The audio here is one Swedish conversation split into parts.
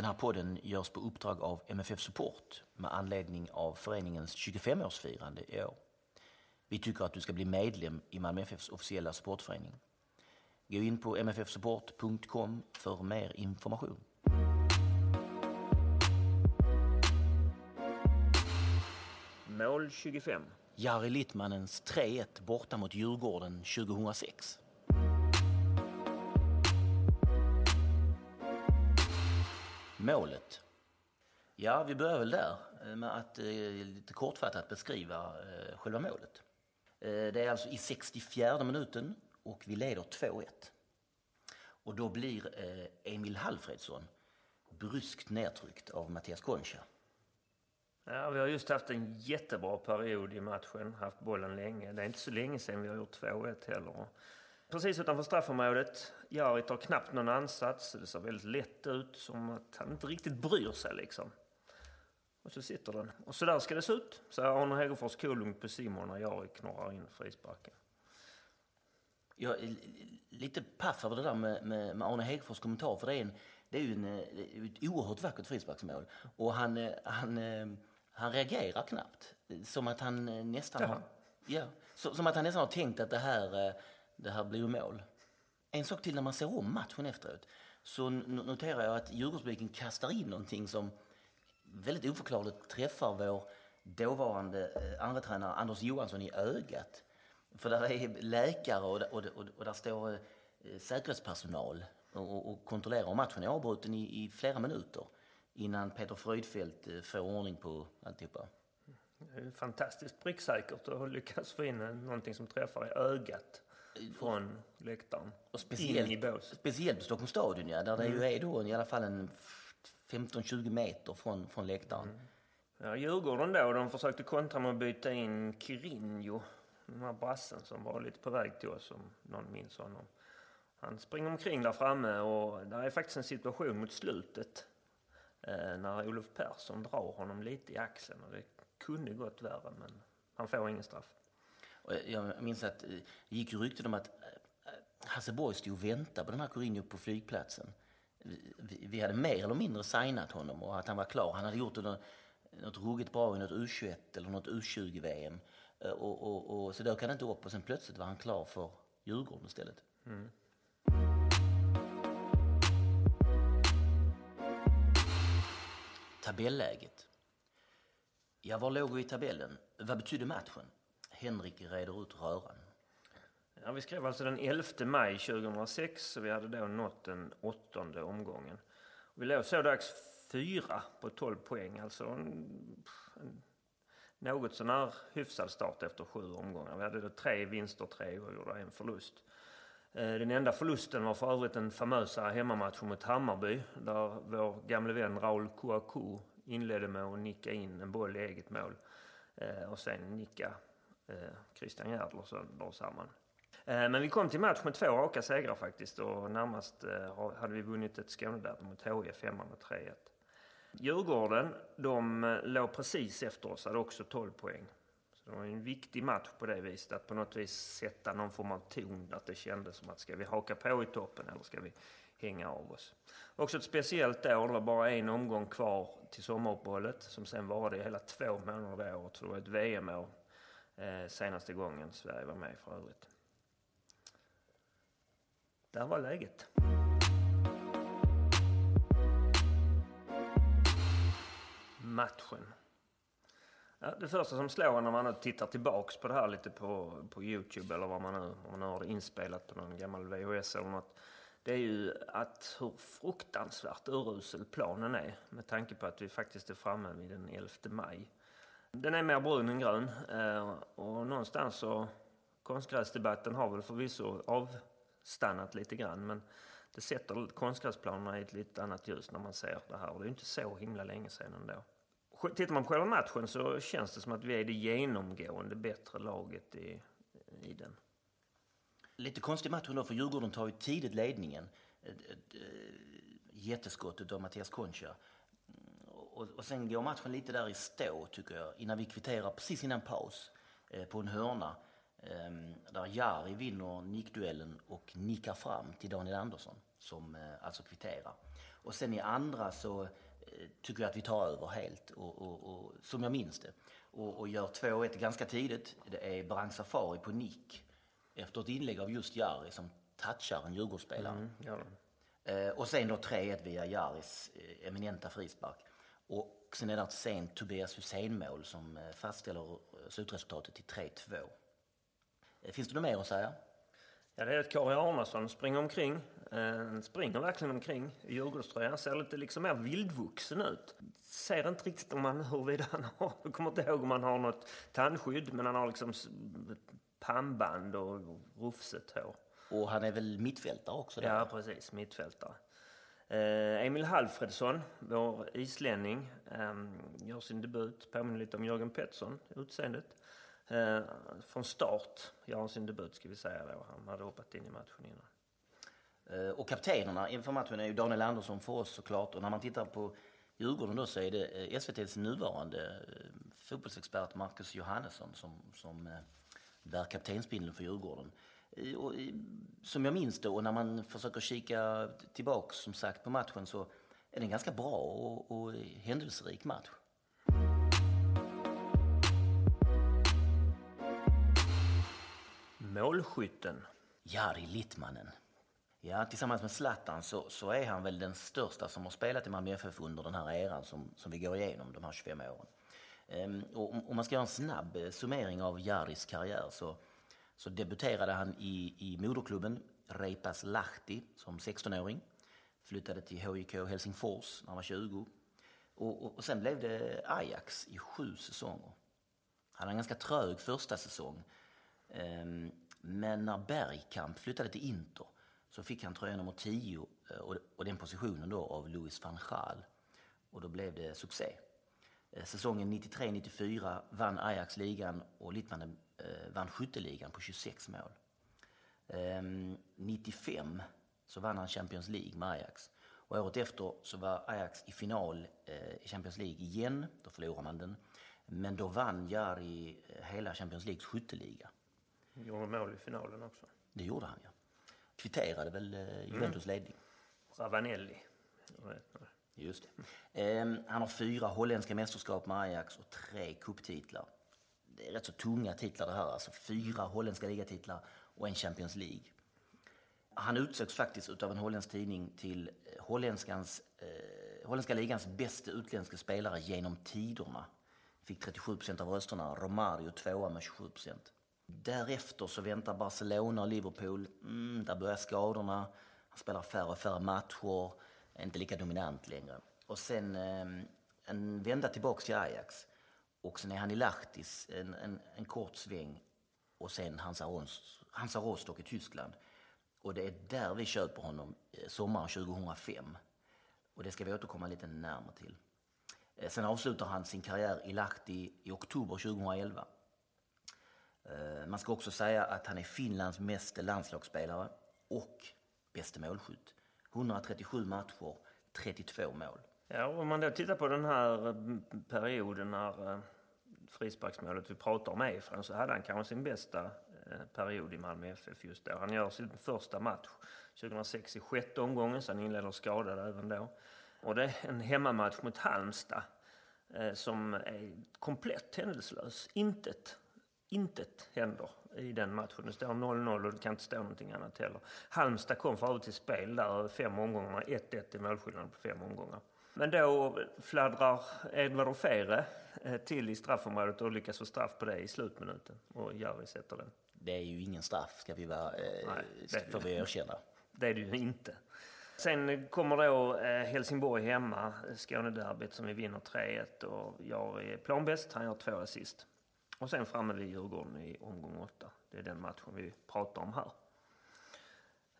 Den här podden görs på uppdrag av MFF Support med anledning av föreningens 25-årsfirande i år. Vi tycker att du ska bli medlem i Malmö FFs officiella supportförening. Gå in på mffsupport.com för mer information. Mål 25. Jari Littmannens 3-1 borta mot Djurgården 2006. Målet. Ja, vi börjar väl där eh, med att eh, lite kortfattat beskriva eh, själva målet. Det är alltså i 64 minuten och vi leder 2-1. Och då blir Emil Halfredsson bryskt nedtryckt av Mattias Concha. Ja, vi har just haft en jättebra period i matchen, haft bollen länge. Det är inte så länge sedan vi har gjort 2-1 heller. Precis utanför straffområdet. Jari tar knappt någon ansats. Det ser väldigt lätt ut, som att han inte riktigt bryr sig liksom. Och så sitter den. Och så där ska det se ut, säger Arne Hegerfors kolugnt på Simon när Jari knorrar in frisparken. Jag är lite paff över det där med, med, med Arne Hegerfors kommentar. För det är, en, det är ju en, eh, ett oerhört vackert frisparksmål. Och han, eh, han, eh, han reagerar knappt. Som att han nästan har, ja, som att han nästan har tänkt att det här, det här blir ju mål. En sak till när man ser om matchen efteråt. Så noterar jag att Djurgårdspubliken kastar in någonting som väldigt oförklarligt träffar vår dåvarande eh, andra tränare Anders Johansson i ögat. För där är läkare och, och, och, och där står eh, säkerhetspersonal och, och, kontrollerar om matchen är avbruten i, i flera minuter innan Peter Fröjdfeldt eh, får ordning på alltihopa. Det är fantastiskt pricksäkert att lyckas få in eh, någonting som träffar i ögat från läktaren. Och In i speciellt, bås. speciellt på Stockholms stadion, ja, där det ju är då i alla fall en 15-20 meter från, från läktaren. Ja, Djurgården då, de försökte kontra med att byta in Kirinho. Den här brassen som var lite på väg till oss om någon minns honom. Han springer omkring där framme och där är faktiskt en situation mot slutet. Eh, när Olof Persson drar honom lite i axeln och det kunde gått värre men han får ingen straff. Och jag minns att eh, det gick ju rykten om att eh, Hasse Borg stod och väntade på den här Courinho på flygplatsen. Vi, vi- hade mer eller mindre signat honom och att han var klar. Han hade gjort något, något ruggigt bra i något U21 eller något U20-VM. Eh, Och, och, och, så dök han inte upp och sen plötsligt var han klar för Djurgården istället. Tabelläget. Ja, var låg vi i tabellen? Vad betydde matchen? Henrik reder ut röran. Ja, vi skrev alltså den 11 maj 2006 så vi hade då nått den åttonde omgången. Vi låg så dags fyra på 12 poäng, alltså en, en något sånär hyfsad start efter sju omgångar. Vi hade då tre vinster, tre oavgjorda, en förlust. Eh, den enda förlusten var för övrigt den famösa hemmamatchen mot Hammarby där vår gamle vän Raul Kouakou inledde med att nicka in en boll i eget mål eh, och sen nicka Eh, Christian Järdler sönder samman. Eh, Men vi kom till match med två raka segrar faktiskt och närmast eh, hade vi vunnit ett Skånederby mot HIF hemma med 3-1. Djurgården, de eh, låg precis efter oss, hade också 12 poäng. Så det var en viktig match på det viset, att på något vis sätta någon form av ton, att det kändes som att ska vi haka på i toppen eller ska vi hänga av oss? Också ett speciellt år, det var bara en omgång kvar till sommaruppehållet som sen varade i hela två månader det året, så det var ett VM-år Eh, senaste gången Sverige var med för övrigt. Där var läget. Matchen. Ja, det första som slår när man nu tittar tillbaks på det här lite på, på Youtube eller vad man nu, om man nu har det inspelat på någon gammal VHS eller något. Det är ju att hur fruktansvärt urusel planen är med tanke på att vi faktiskt är framme vid den 11 maj. Den är mer brun än grön eh, och någonstans så konstgräsdebatten har väl förvisso avstannat lite grann men det sätter konstgräsplanerna i ett lite annat ljus när man ser det här och det är ju inte så himla länge sedan ändå. tittar man på själva matchen så känns det som att vi är det genomgående bättre laget i, i den. Lite konstig match då, för Djurgården tar ju tidigt ledningen. Eh, eh, jätteskottet ett jätteskott av Mattias Concha. Och, och sen går matchen lite där i stå, tycker jag, innan vi kvitterar precis innan paus eh, på en hörna. Eh, där Jari vinner nickduellen och nickar fram till Daniel Andersson som eh, alltså kvitterar. Och sen i andra så eh, tycker jag att vi tar över helt, och, och, och som jag minns det. Och, och gör 2-1 ganska tidigt. Det är Barang Safari på nick efter ett inlägg av just Jari som touchar en Djurgårdsspelare. Mm, ja. eh, och sen då 3-1 via Jaris eh, eminenta frispark. Och sen är det ett sent Tobias Hysén-mål som eh, fastställer slutresultatet till 3-2. Eh, finns det något mer att säga? Ja, det är att Kari Arnason springer omkring. Eh, springer verkligen omkring i Djurgårdströjan. Ser lite liksom mer vildvuxen ut. Ser inte riktigt om han, huruvida han har, jag kommer inte ihåg om han har något tandskydd, men han har liksom pannband och rufset hår. Och han är väl mittfältare också? Där? Ja, precis. Mittfältare. Eh, Emil Halfredsson, vår islänning, ehm, gör sin debut. Påminner lite om Jörgen Pettersson, utseendet. Eh, från start gör han sin debut, ska vi säga då. Han hade hoppat in i matchen innan. Eh, och kaptenerna inför matchen är ju Daniel Andersson för oss såklart. Och när man tittar på Djurgården då så är det SVTs nuvarande fotbollsexpert Marcus Johannesson som, som bär kaptensbindeln för Djurgården. Och, som jag minns det och när man försöker kika tillbaks som sagt på matchen så är det en ganska bra och, och händelserik match. Målskytten? Jari Littmannen. Ja, tillsammans med Zlatan så, så är han väl den största som har spelat i Malmö FF under den här eran som, som vi går igenom de här 25 åren. Ehm, och om man ska göra en snabb eh, summering av Jaris karriär så, så debuterade han i, i moderklubben Reipas Lahti som 16-åring. Flyttade till HIK Helsingfors när han var 20. Och, och, och, sen blev det Ajax i sju säsonger. Han hade en ganska trög första säsong. Ehm, men när Bergkamp flyttade till Inter så fick han tröja nummer 10 eh, och, och den positionen då av Louis van Gaal. Och då blev det succé. Eh, säsongen 93-94 vann Ajax ligan och Littmannen vann skytteligan på 26 mål. 95 ehm, så vann han Champions League med Ajax. Och året efter så var Ajax i final i Champions League igen. Då förlorade man den. Men då vann Jari hela Champions Leagues skytteliga. Gjorde mål i finalen också. Det gjorde han, ja. Kvitterade väl Juventus mm. ledning. Ravanelli. Just det. Eh, han har fyra holländska mästerskap med Ajax och tre kupptitlar. Det är rätt så tunga titlar det här. Alltså fyra holländska ligatitlar och en Champions League. Han utsågs faktiskt av en holländsk tidning till eh, holländskans, eh, holländska ligans bästa utländska spelare genom tiderna. Fick 37 procent av rösterna. Romario tvåa med 27 procent. Därefter så väntar Barcelona och Liverpool. Mm, där börjar skadorna. Han spelar färre och färre matcher är inte lika dominant längre. Och sen eh, en vända tillbaks till Ajax. Och sen är han i Lahtis en, en, en kort sväng. Och sen Hansa, Hansa Rostock i Tyskland. Och det är där vi köper honom eh, sommaren 2005. Och det ska vi återkomma lite närmare till. Eh, sen avslutar han sin karriär i Lahti i oktober 2011. Eh, man ska också säga att han är Finlands meste landslagsspelare och bäste målskytt. 137 matcher, 32 mål. Ja, om man då tittar på den här eh, perioden när eh, frisparksmålet vi pratar om är så hade han kanske sin bästa eh, period i Malmö FF just då. Han gör sin första match 2006 i sjätte omgången, så han inleder skadad även då. Och det är en hemmamatch mot Halmstad som är komplett händelselös. Intet, intet händer i den matchen. Det står 0-0 och det kan inte stå någonting annat heller. Halmstad kom för övrigt till spel där fem omgångar, 1-1 i målskillnad på fem omgångar. Men då fladdrar Edvard Ofere eh, till i straffområdet och lyckas få straff på det i slutminuten. Och Jari sätter den. Det är ju ingen straff, ska vi, vara, eh, Nej, får vi erkänna. Det är det ju inte. Sen kommer då eh, Helsingborg hemma, Skånederbyt som vi vinner 3-1 och Jari är planbäst, han gör två assist. Och sen framme vid Djurgården i omgång åtta. Det är den matchen vi pratar om här.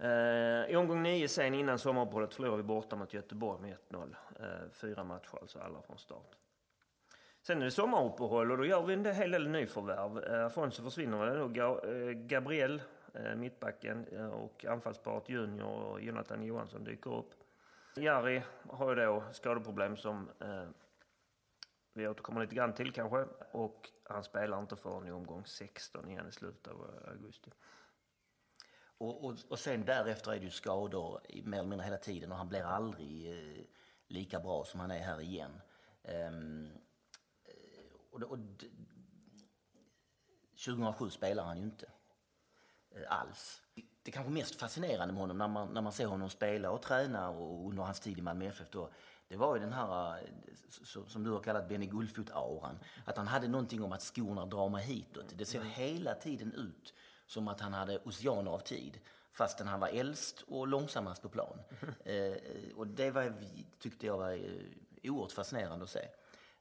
Eh, I omgång nio sen innan sommaruppehållet förlorade vi borta mot Göteborg med 1-0. Eh, fyra matcher alltså, alla från start. Sen är det sommaruppehåll och då gör vi en hel del nyförvärv. Eh, Afonso försvinner då. Gabriel, mittbacken, och anfallsparet Junior och Jonathan Johansson dyker upp. Jari har ju då skadeproblem som vi återkommer lite grann till kanske. Och han spelar inte förrän i omgång 16 igen i slutet av augusti. Och, och, och sen därefter är det ju skador mer eller mindre hela tiden och han blir aldrig eh, lika bra som han är här igen. Ehm, eh, och, och, d- 2007 spelar han ju inte eh, alls. Det kanske mest fascinerande med honom när man, när man ser honom spela och träna och under hans tid i Malmö FF då, det var ju den här, eh, som du har kallat Benny Gullfot-auran. Att han hade någonting om att skorna drar mig hitåt. Det ser hela tiden ut som att han hade oceaner av tid. Fastän han var äldst och långsammast på plan. Eh, och det var, tyckte jag var eh, oerhört fascinerande att se.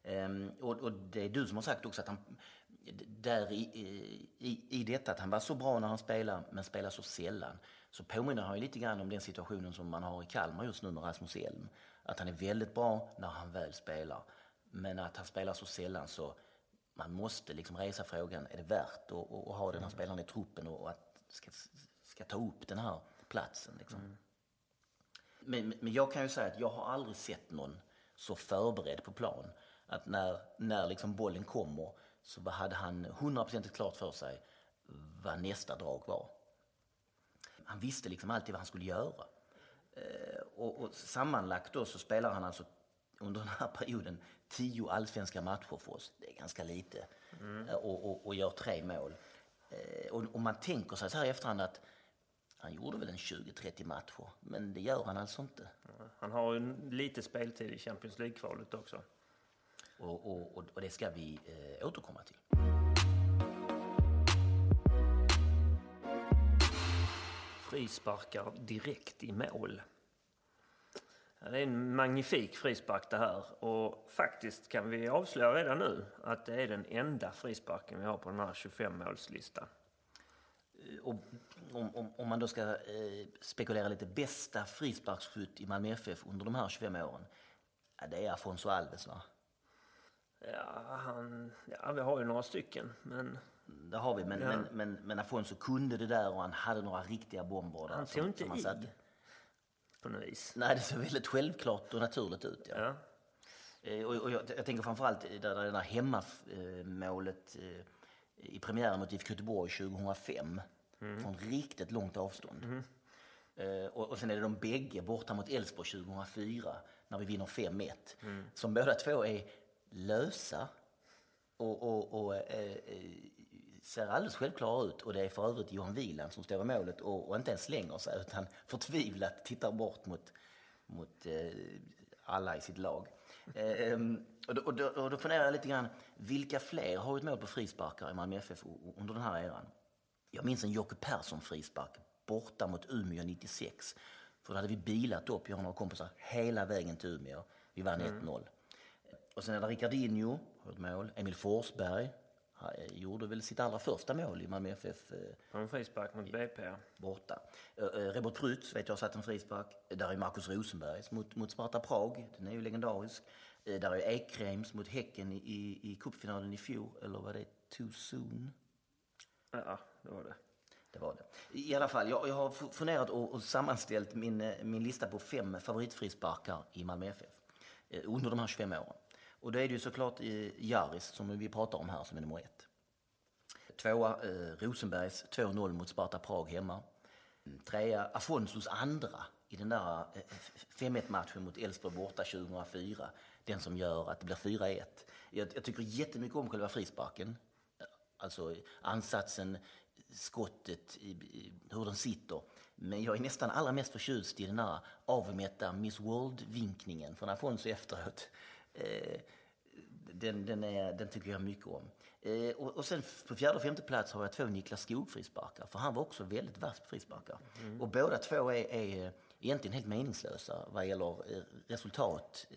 Ehm, och, och det är du som har sagt också att han, där i, i, i detta att han var så bra när han spelar men spelar så sällan så påminner han ju lite grann om den situationen som man har i Kalmar just nu med Rasmus Elm. Att han är väldigt bra när han väl spelar men att han spelar så sällan så man måste liksom resa frågan, är det värt att, att, ha den här spelaren i truppen och, att ska, ska ta upp den här platsen? Liksom. Men, men jag kan ju säga att jag har aldrig sett någon så förberedd på plan. Att när, när liksom bollen kommer så hade han hundraprocentigt klart för sig vad nästa drag var. Han visste liksom alltid vad han skulle göra. Eh, och, och sammanlagt då så spelar han alltså under den här perioden tio allsvenska matcher för oss. Det är ganska lite. Eh, och, och, och gör tre mål. Eh, och, och man tänker sig så här i efterhand att han gjorde väl en 20-30 matcher, men det gör han alltså inte. Han har ju lite speltid i Champions League-kvalet också. Och, och, och, och det ska vi eh, återkomma till. Frisparkar direkt i mål. Ja, Det är en magnifik frispark det här och faktiskt kan vi avslöja redan nu att det är den enda frisparken vi har på den här 25-målslistan. Eh, Och om, om, om man då ska eh, spekulera lite, bästa frisparksskytt i Malmö FF under de här 25 åren, ja, det är Afonso Alves va? Ja, han, ja, vi har ju några stycken, men Det har vi, men, Ja. men, men, men Afonso kunde det där och han hade några riktiga bomber där. han som- tog inte som han i. på något vis. Nej, det ser väldigt självklart och naturligt ut. Ja. Ja. Eh, Och, och jag, jag tänker framförallt där, där det där hemmamålet eh, i premiären mot IFK Göteborg 2005. Från riktigt långt avstånd. Eh, och, och sen är det de bägge borta mot Elfsborg 2004 när vi vinner 5-1. Som båda två är lösa och, och, och eh, ser alldeles självklara ut. Och det är för övrigt Johan Wieland som står i målet och, och inte ens slänger sig utan förtvivlat tittar bort mot, mot eh, alla i sitt lag. Eh, ehm, och, då, och, då, och då funderar jag lite grann, vilka fler har ett mål på frisparkar i Malmö FF under den här eran? Jag minns en Jocke Persson frispark borta mot Umeå 96. För då hade vi bilat upp, jag och några kompisar, hela vägen till Umeå. Vi vann 1-0. Och sen är det Ricardinho, har ett mål. Emil Forsberg han gjorde väl sitt allra första mål i Malmö FF eh, På en frispark mot BP. borta. Eh, eh, Robert Prytz vet jag har satt en frispark. Eh, Där är Marcus Rosenbergs mot, mot Sparta Prag. Den är ju legendarisk. Eh, Där är Ekreims mot Häcken i, i, cupfinalen i fjol. Eller var det too soon? Ja, det var det. Det var det. I alla fall, jag, jag har fu- funderat och, och sammanställt min, eh, min lista på fem favoritfrisparkar i Malmö FF eh, under de här 25 åren. Och då är det ju såklart Jaris som vi pratar om här som är nummer ett. Tvåa eh, Rosenbergs 2-0 mot Sparta Prag hemma. Trea Afonsos andra i den där eh, 5-1 matchen mot Elfsborg borta 2004. Den som gör att det blir 4-1. Jag, jag tycker jättemycket om själva frisparken. Alltså ansatsen, skottet, i- i- hur den sitter. Men jag är nästan allra mest förtjust i den här avmätta Miss World-vinkningen från Afonso efteråt. Eh, den, den, är, den tycker jag mycket om. Eh, och, och sen på fjärde och femte plats har jag två Niklas Skog-frisparkar. För han var också väldigt vass på frisparkar. Och båda två är, är eh, egentligen helt meningslösa vad gäller eh, resultat.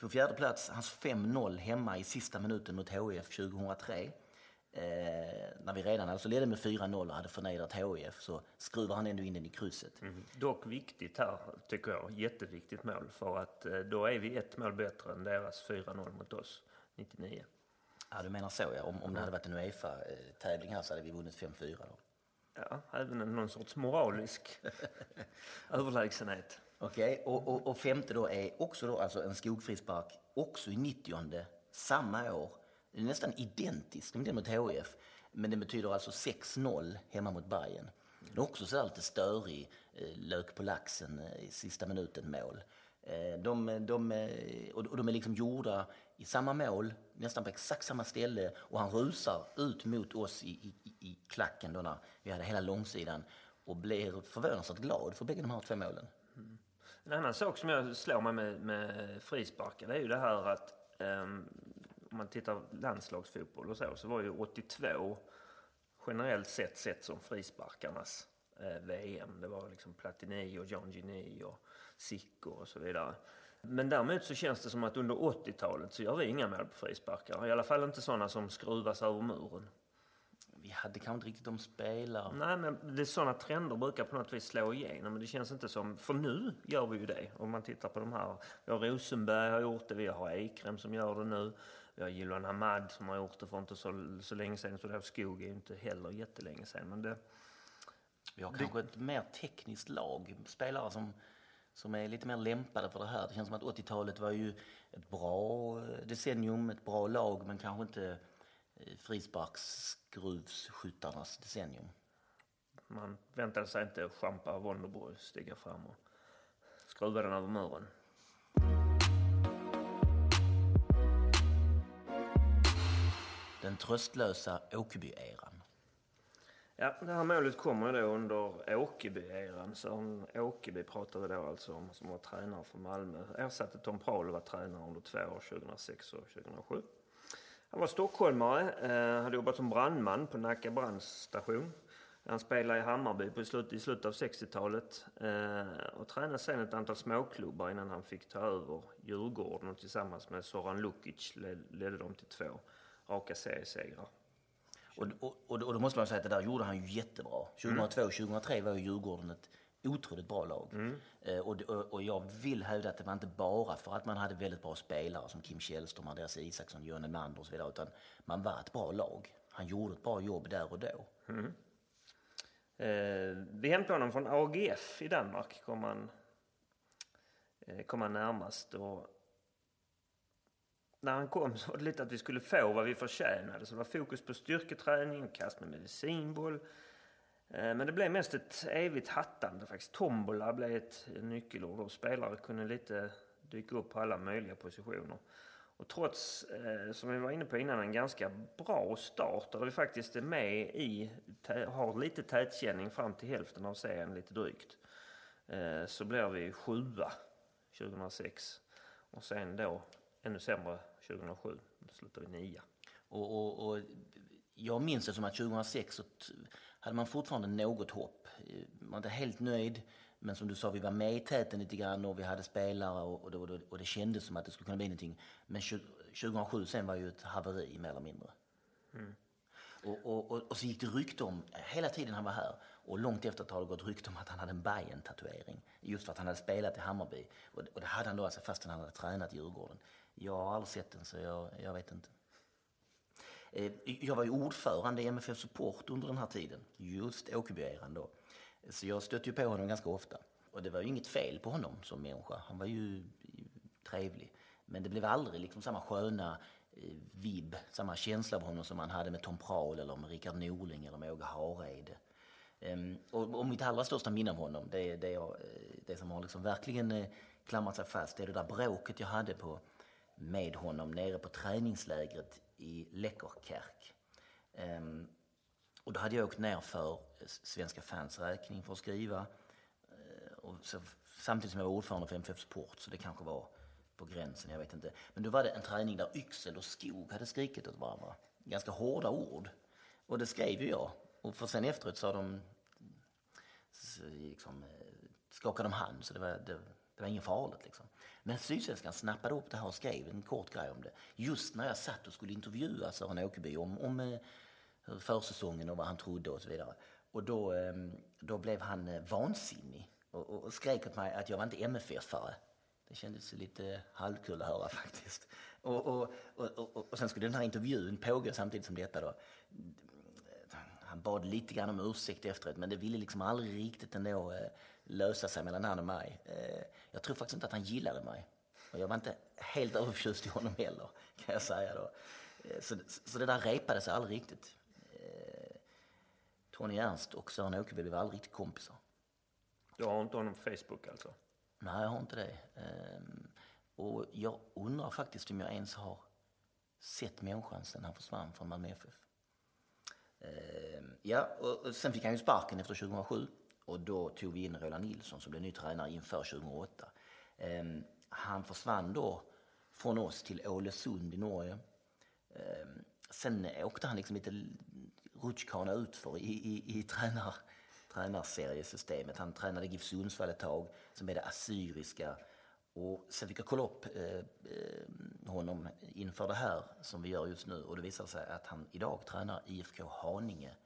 På fjärde plats, hans 5-0 hemma i sista minuten mot HIF 2003. Eh, när vi redan alltså ledde med 4-0 och hade förnedrat HIF så skruvar han ändå in den i krysset. Mm. Dock viktigt här, tycker jag. Jätteviktigt mål. För att eh, då är vi ett mål bättre än deras 4-0 mot oss. 99. Ja, du menar så ja. Om, om det hade varit en Uefa-tävling här så hade vi vunnit 5-4 då. Ja, även en, någon sorts moralisk överlägsenhet. Okej, och, och, och femte då är också då alltså en skogfrispark, också i 90 samma år. Den är nästan identisk med den mot HIF, men den betyder alltså 6-0 hemma mot Bayern. Det är också så här lite störig, eh, lök på laxen eh, i sista minuten mål. Eh, de, de, och de är liksom gjorda i samma mål, nästan på exakt samma ställe och han rusar ut mot oss i, i, i klacken då när vi hade hela långsidan och blir förvånansvärt glad för bägge de här två målen. Mm. En annan sak som jag slår mig med, med frisparken är ju det här att um, om man tittar landslagsfotboll och så, så var ju 82 generellt sett sett som frisparkarnas eh, VM. Det var liksom Platini och John Gini och Sicko och så vidare. Men däremot så känns det som att under 80-talet så gör vi inga mål på frisparkar. I alla fall inte sådana som skruvas över muren. Vi hade kanske inte riktigt de spelare. Nej, men det är sådana trender brukar på något vis slå igenom. Men det känns inte som... För nu gör vi ju det. Om man tittar på de här. Vi har Rosenberg har gjort det. Vi har Ekrem som gör det nu. Vi har Jiloan Hamad som har gjort det för inte så, så länge sedan. Så det här Skog är ju inte heller jättelänge sedan. Men det, Vi har kanske ett mer tekniskt lag. Spelare som, som är lite mer lämpade för det här. Det känns som att 80-talet var ju ett bra eh, decennium, ett bra lag, men kanske inte eh, frisparksskruvsskyttarnas decennium. man väntade sig inte Champa Wonderborg stiga fram och skruva den över muren. Den tröstlösa Åkeby-eran. Ja, det här målet kommer ju då under Åkeby-eran. Sören Åkeby pratar vi då alltså om, som var tränare för Malmö. Ersatte Tom Prahl och var tränare under två år, 2006 och 2007. Han var stockholmare, eh, hade jobbat som brandman på Nacka brandstation. Han spelade i Hammarby på slut, i slutet av 60-talet eh, och tränade sen ett antal småklubbar innan han fick ta över Djurgården och tillsammans med Soran Lukic led, ledde de till två raka seriesegrar. Och, och, och, och då måste man säga att det där gjorde han ju jättebra. 2002 och 2003 var ju Djurgården ett otroligt bra lag. Eh, och, och, och jag vill hävda att det var inte bara för att man hade väldigt bra spelare som Kim Källström, Andreas Isaksson, Johan Elmander och så vidare. Utan man var ett bra lag. Han gjorde ett bra jobb där och då. Eh, vi hämtade honom från AGF i Danmark, kom han, eh, kom han närmast. Och när han kom så var det lite att vi skulle få vad vi förtjänade. Så det var fokus på styrketräning och kast med medicinboll. Eh, men det blev mest ett evigt hattande faktiskt. Tombola blev ett nyckelord och spelare kunde lite dyka upp på alla möjliga positioner. Och trots, eh, som vi var inne på innan, en ganska bra start där vi faktiskt är med i, har lite tätkänning fram till hälften av serien, lite drygt. Eh, så blir vi sjua 2006 och sen då ännu sämre 2007. Då slutar vi nia. Och, och, och jag minns det som att 2006 så hade man fortfarande något hopp. Man var inte helt nöjd, men som du sa, vi var med i täten lite grann och vi hade spelare och, och, det, och det kändes som att det skulle kunna bli någonting. Men 20- 2007 sen var ju ett haveri mer eller mindre. Och, och, och, och så gick det rykte om, hela tiden han var här, och långt efter har det gått rykte om att han hade en bayern tatuering Just för att han hade spelat i Hammarby. Och, och det hade han då alltså fastän han hade tränat i Djurgården. Jag har aldrig sett den så jag, jag vet inte. Eh, Jag var ju ordförande i MFF Support under den här tiden, just Åkebyeran då. Så jag stötte ju på honom ganska ofta. Och det var ju inget fel på honom som människa. Han var ju trevlig. Men det blev aldrig liksom samma sköna eh, vibb, samma känsla av honom som man hade med Tom Prahl eller med Rickard Norling eller med Åge Hareide. Ehm, och, och mitt allra största minne av honom, det, det, jag, eh, det som har liksom verkligen eh, klamrat sig fast, det är det där bråket jag hade på, med honom nere på träningslägret i Lekkerkerk. Ehm, och då hade jag åkt ner för svenska fans räkning för att skriva. Eh, och så, samtidigt som jag var ordförande för MFF Sport, så det kanske var på gränsen, jag vet inte. Men då var det en träning där Yxel och Skog hade skrikit åt varandra. Ganska hårda ord. Och det skrev ju jag. Och för sen efteråt sa de, liksom, eh, skakade de hand, så det var, det, det var inget farligt. Liksom. Men Sydsvenskan snappade upp det här och skrev en kort grej om det. Just när jag satt och skulle intervjua Sören Åkerby om, om eh, försäsongen och vad han trodde och så vidare. Och då, ehm, då blev han eh, vansinnig och, och, och skrek åt mig att jag var inte MFF-are. Det kändes lite halvkul att höra faktiskt. Och, och, och, och, och sen skulle den här intervjun pågå samtidigt som detta då. Bad lite grann om ursäkt efteråt men det ville liksom aldrig riktigt ändå eh, lösa sig mellan han och mig. Eh, jag tror faktiskt inte att han gillade mig. Och jag var inte helt överförtjust i honom heller kan jag säga då. Eh, så, så det där repade sig aldrig riktigt. Eh, Tony Ernst och Sören Åkerberg blev aldrig riktigt kompisar. Du har inte honom på Facebook alltså? Nej, jag har inte det. Ehm, och jag undrar faktiskt om jag ens har sett människan sedan han försvann från Malmö FF. Ehm, ja, och sen fick han ju sparken efter 2007 och då tog vi in Roland Nilsson som blev ny tränare inför 2008. Ehm, han försvann då från oss till Ålesund i Norge. Ehm, sen åkte han liksom lite rutschkana utför i, i, i tränar, tränarseriesystemet. Han tränade GIF Sundsvall ett tag, sen blev det Assyriska. Och sen fick jag kolla upp eh, eh, honom inför det här som vi gör just nu och det visade sig att han idag tränar IFK Haninge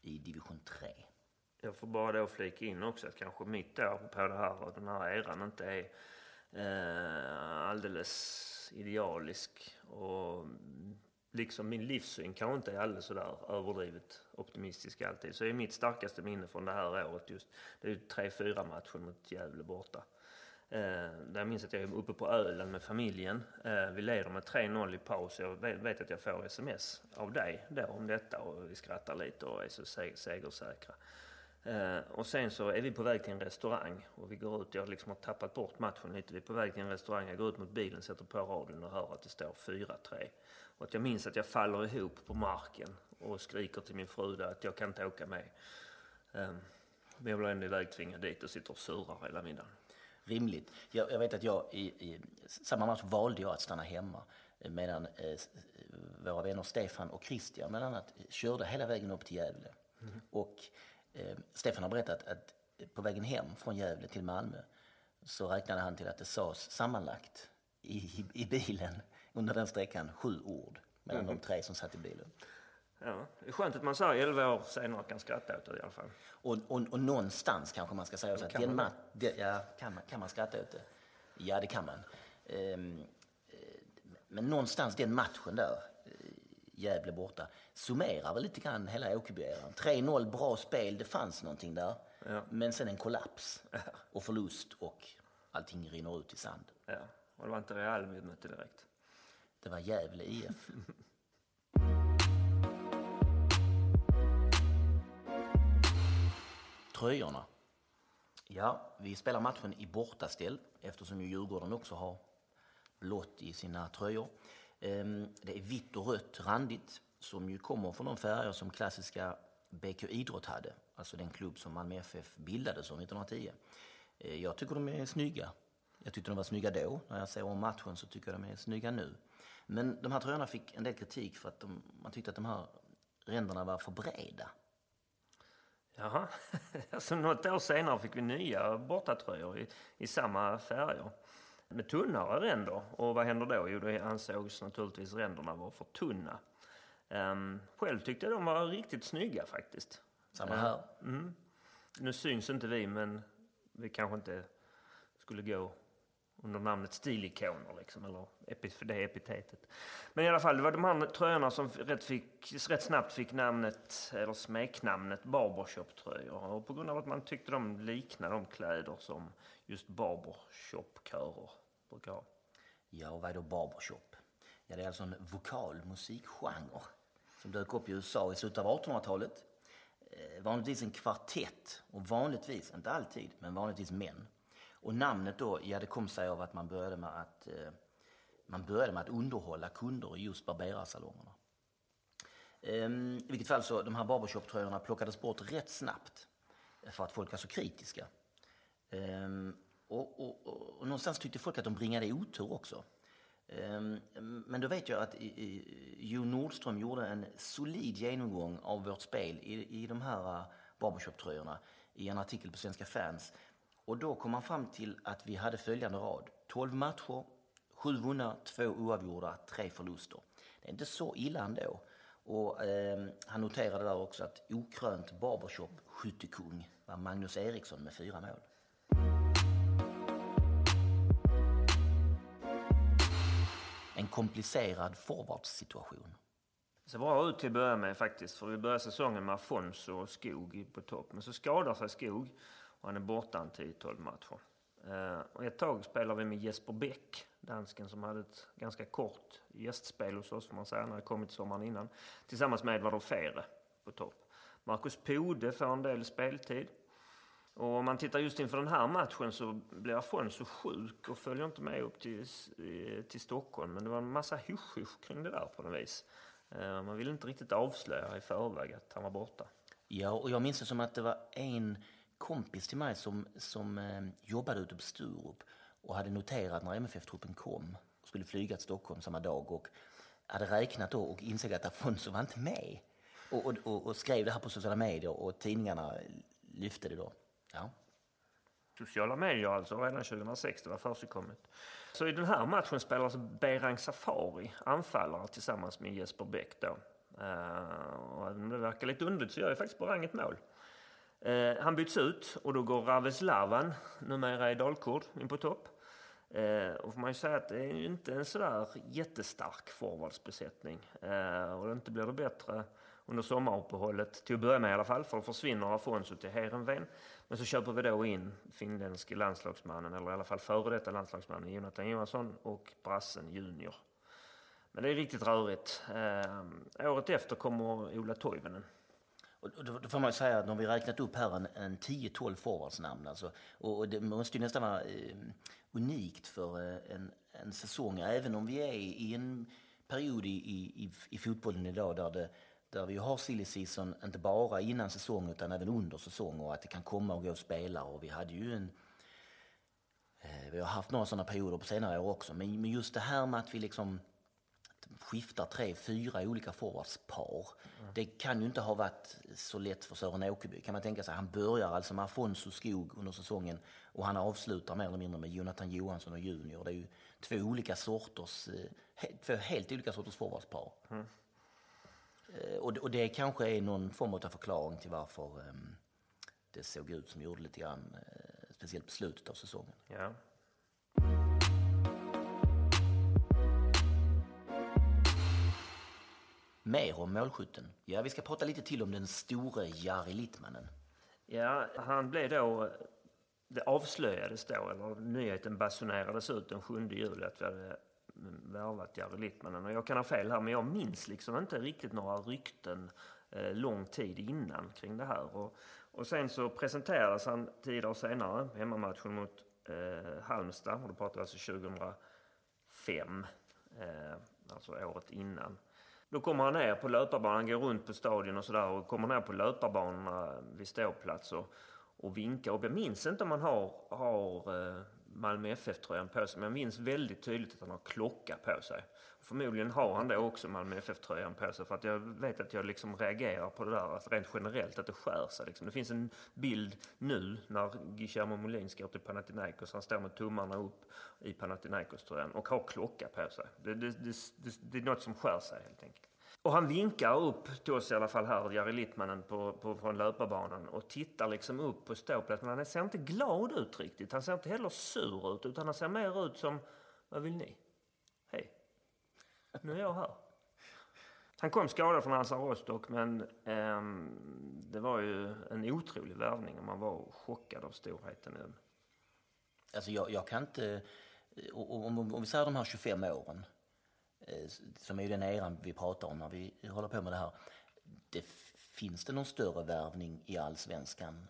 i division 3. Jag får bara då flika in också att kanske mitt år på det här och den här eran inte är eh, alldeles idealisk. Och liksom min livssyn kanske inte är alldeles sådär överdrivet optimistisk alltid. Så är mitt starkaste minne från det här året just, det är ju tre, fyra matcher mot Gävle borta. Eh, där jag minns att jag är uppe på Öland med familjen. Eh, vi leder med 3-0 i paus. Jag vet, att jag får sms av dig då om detta och vi skrattar lite och är så segersäkra. Eh, och sen så är vi på väg till en restaurang och vi går ut, jag liksom har tappat bort matchen lite. Vi är på väg till en restaurang, jag går ut mot bilen, sätter på radion och hör att det står 4-3. Och att jag minns att jag faller ihop på marken och skriker till min fru att jag kan inte åka med. Ehm, men jag blir ändå ivägtvingad dit och sitter och surar hela middagen. Rimligt. Jag, jag vet att jag i, i, samma match valde jag att stanna hemma medan eh, våra vänner Stefan och Christian bland annat körde hela vägen upp till Gävle. Mm. Och eh, Stefan har berättat att på vägen hem från Gävle till Malmö så räknade han till att det sades sammanlagt i, i, i bilen under den sträckan sju ord mellan mm. de tre som satt i bilen. Ja, det är skönt att man så här 11 år senare kan skratta åt det i alla fall. Och, och, och någonstans kanske man ska säga så att den man det, ja, kan, man, kan man skratta åt det? Ja, det kan man. Ehm, eh, men någonstans den matchen där, eh, Gävle borta, summerar väl lite grann hela Åkerby-eran. 3-0, bra spel, det fanns någonting där. Ja. Men sen en kollaps och förlust och allting rinner ut i sand. Ja, och det var inte Real vi mötte direkt. Det var Gävle IF. Tröjorna. Ja, vi spelar matchen i bortaställ eftersom ju Djurgården också har blått i sina tröjor. Ehm, det är vitt och rött randigt som ju kommer från de färger som klassiska BK Idrott hade, alltså den klubb som Malmö FF bildades som 1910. Eh, jag tycker de är snygga. Jag tyckte de var snygga då. När jag ser om matchen så tycker jag de är snygga nu. Men de här tröjorna fick en del kritik för att de, man tyckte att de här ränderna var för breda. Jaha, alltså något år senare fick vi nya bortatröjor i, i samma färger. Med tunnare ränder. Och vad händer då? Jo, då ansågs naturligtvis ränderna vara för tunna. Um, själv tyckte jag de var riktigt snygga faktiskt. Samma här. Uh, mm. Nu syns inte vi, men vi kanske inte skulle gå under namnet stilikoner liksom, eller det epitetet. Men i alla fall, det var de här tröjorna som rätt, fick, rätt snabbt fick namnet, eller smeknamnet barbershop-tröjor. Och på grund av att man tyckte de liknade de kläder som just barbershop-körer brukar ha. Ja, och vad är då barbershop? Ja, det är alltså en vokal musikgenre som dök upp i USA i slutet av 1800-talet. Eh, vanligtvis en kvartett och vanligtvis, inte alltid, men vanligtvis män och namnet då, ja det kom sig av att man började med att, eh, man började med att underhålla kunder i just barberarsalongerna. Ehm, I vilket fall så, de här barbershop-tröjorna plockades bort rätt snabbt eh, för att folk var så kritiska. Ehm, och, och, och, och någonstans tyckte folk att de bringade otur också. Ehm, men då vet jag att Jo Nordström gjorde en solid genomgång av vårt spel i, i de här eh, barbershop-tröjorna i en artikel på Svenska fans och då kom man fram till att vi hade följande rad. 12 matcher, 7 vunna, 2 oavgjorda, 3 förluster. Det är inte så illa ändå. Och eh, han noterade där också att okrönt barbershop skyttekung var Magnus Eriksson med fyra mål. en komplicerad forwardssituation. Det ser bra ut till att börja med faktiskt, för vi börjar säsongen med Afonso och Skog på topp. Men så skadar sig Skog och han är borta en 10-12 matcher. Eh, och ett tag spelar vi med Jesper Bäck, dansken som hade ett ganska kort gästspel hos oss, får man säga, när det kommit sommaren innan. Tillsammans med Edvard Fere på topp. Marcus Pode får en del speltid. Och om man tittar just inför den här matchen så blir Afonso sjuk och följer inte med upp till, eh, till Stockholm. Men det var en massa hysch kring det där på något vis. Eh, man ville inte riktigt avslöja i förväg att han var borta. Ja, och jag minns det som att det var en kompis till mig som, som eh, jobbade ute på Sturup och hade noterat när MFF-truppen kom och skulle flyga till Stockholm samma dag och hade räknat då och insåg att Afonso var inte med. Och, och, och, skrev det här på sociala medier och tidningarna lyfte det då. Ja. Sociala medier alltså, redan 2006, det var försigkommet. Så i den här matchen spelar alltså Berang Safari anfallare tillsammans med Jesper Bäck då. Uh, och även om det verkar lite underligt så gör ju faktiskt Berang ett mål. Eh, han byts ut och då går Raves Lavan, numera i Dalkurd, in på topp. Eh, och får man ju säga att det är ju inte en sådär jättestark forwardsbesättning. Eh, och inte blir det bättre under sommaruppehållet, till att börja med i alla fall, för då försvinner Afonso till Heerenveen. Men så köper vi då in finländske landslagsmannen, eller i alla fall före detta landslagsmannen, Jonathan Johansson och brassen Junior. Men det är riktigt rörigt. Eh, året efter kommer Ola Toivonen. Och då, då får man ju säga att när vi räknat upp här en, en 10-12 forwardsnamn alltså, och, och, det måste ju nästan vara eh, unikt för eh, en, en säsong, även om vi är i en period i, i, i fotbollen idag där det där vi har silly season inte bara innan säsong utan även under säsong och att det kan komma och gå spelare. Och vi hade ju en... Eh, vi har haft några sådana perioder på senare år också, men, men just det här med att vi liksom skiftar tre, fyra olika forwardspar. Mm. Det kan ju inte ha varit så lätt för Sören Åkerby. Kan man tänka sig. Han börjar alltså med Afonso Skog under säsongen och han avslutar mer eller mindre med Jonathan Johansson och Junior. Det är ju två olika sorters, eh, två helt olika sorters forwardspar. Mm. Eh, och det kanske är någon form av förklaring till varför ehm, det såg ut som det gjorde lite grann, eh, speciellt på slutet av säsongen. Ja. Mer om målskytten. Ja, vi ska prata lite till om den store Jari Littmannen. Ja, han blev då... Det avslöjades då, eller nyheten basunerades ut den 7 juli att vi hade värvat Jari Littmanen. Och jag kan ha fel här, men jag minns liksom inte riktigt några rykten eh, lång tid innan kring det här. Och, och sen så presenterades han tio dagar senare, hemmamatchen mot eh, Halmstad, och då pratar vi alltså 2005, eh, alltså året innan. Då kommer han ner på löparbanan, går runt på stadion och sådär och kommer ner på löparbanorna vid ståplats och, och vinkar. Och jag minns inte om han har, har eh, Malmö FF-tröjan på sig. Men jag minns väldigt tydligt att han har klocka på sig. Förmodligen har han då också Malmö FF-tröjan på sig. För att jag vet att jag liksom reagerar på det där, alltså rent generellt, att det skär sig. Liksom. Det finns en bild nu när Guillermo Molin ska till Panathinaikos. Han står med tummarna upp i Panathinaikos-tröjan och har klocka på sig. Det, det, det, det, är något som skär sig helt enkelt. Och han vinkar upp till oss i alla fall här, Jari Littmannen på, på, från löparbanan och tittar liksom upp på ståplatsen. Han ser inte glad ut riktigt. Han ser inte heller sur ut utan han ser mer ut som, vad vill ni? Hej, nu är jag här. Han kom skadad från Hansa Rostock men eh, det var ju en otrolig värvning och man var chockad av storheten i den. Alltså jag, jag kan inte, eh, om, om, om vi säger de här 25 åren som är den eran vi pratar om när vi håller på med det här. Det, finns det någon större värvning i allsvenskan?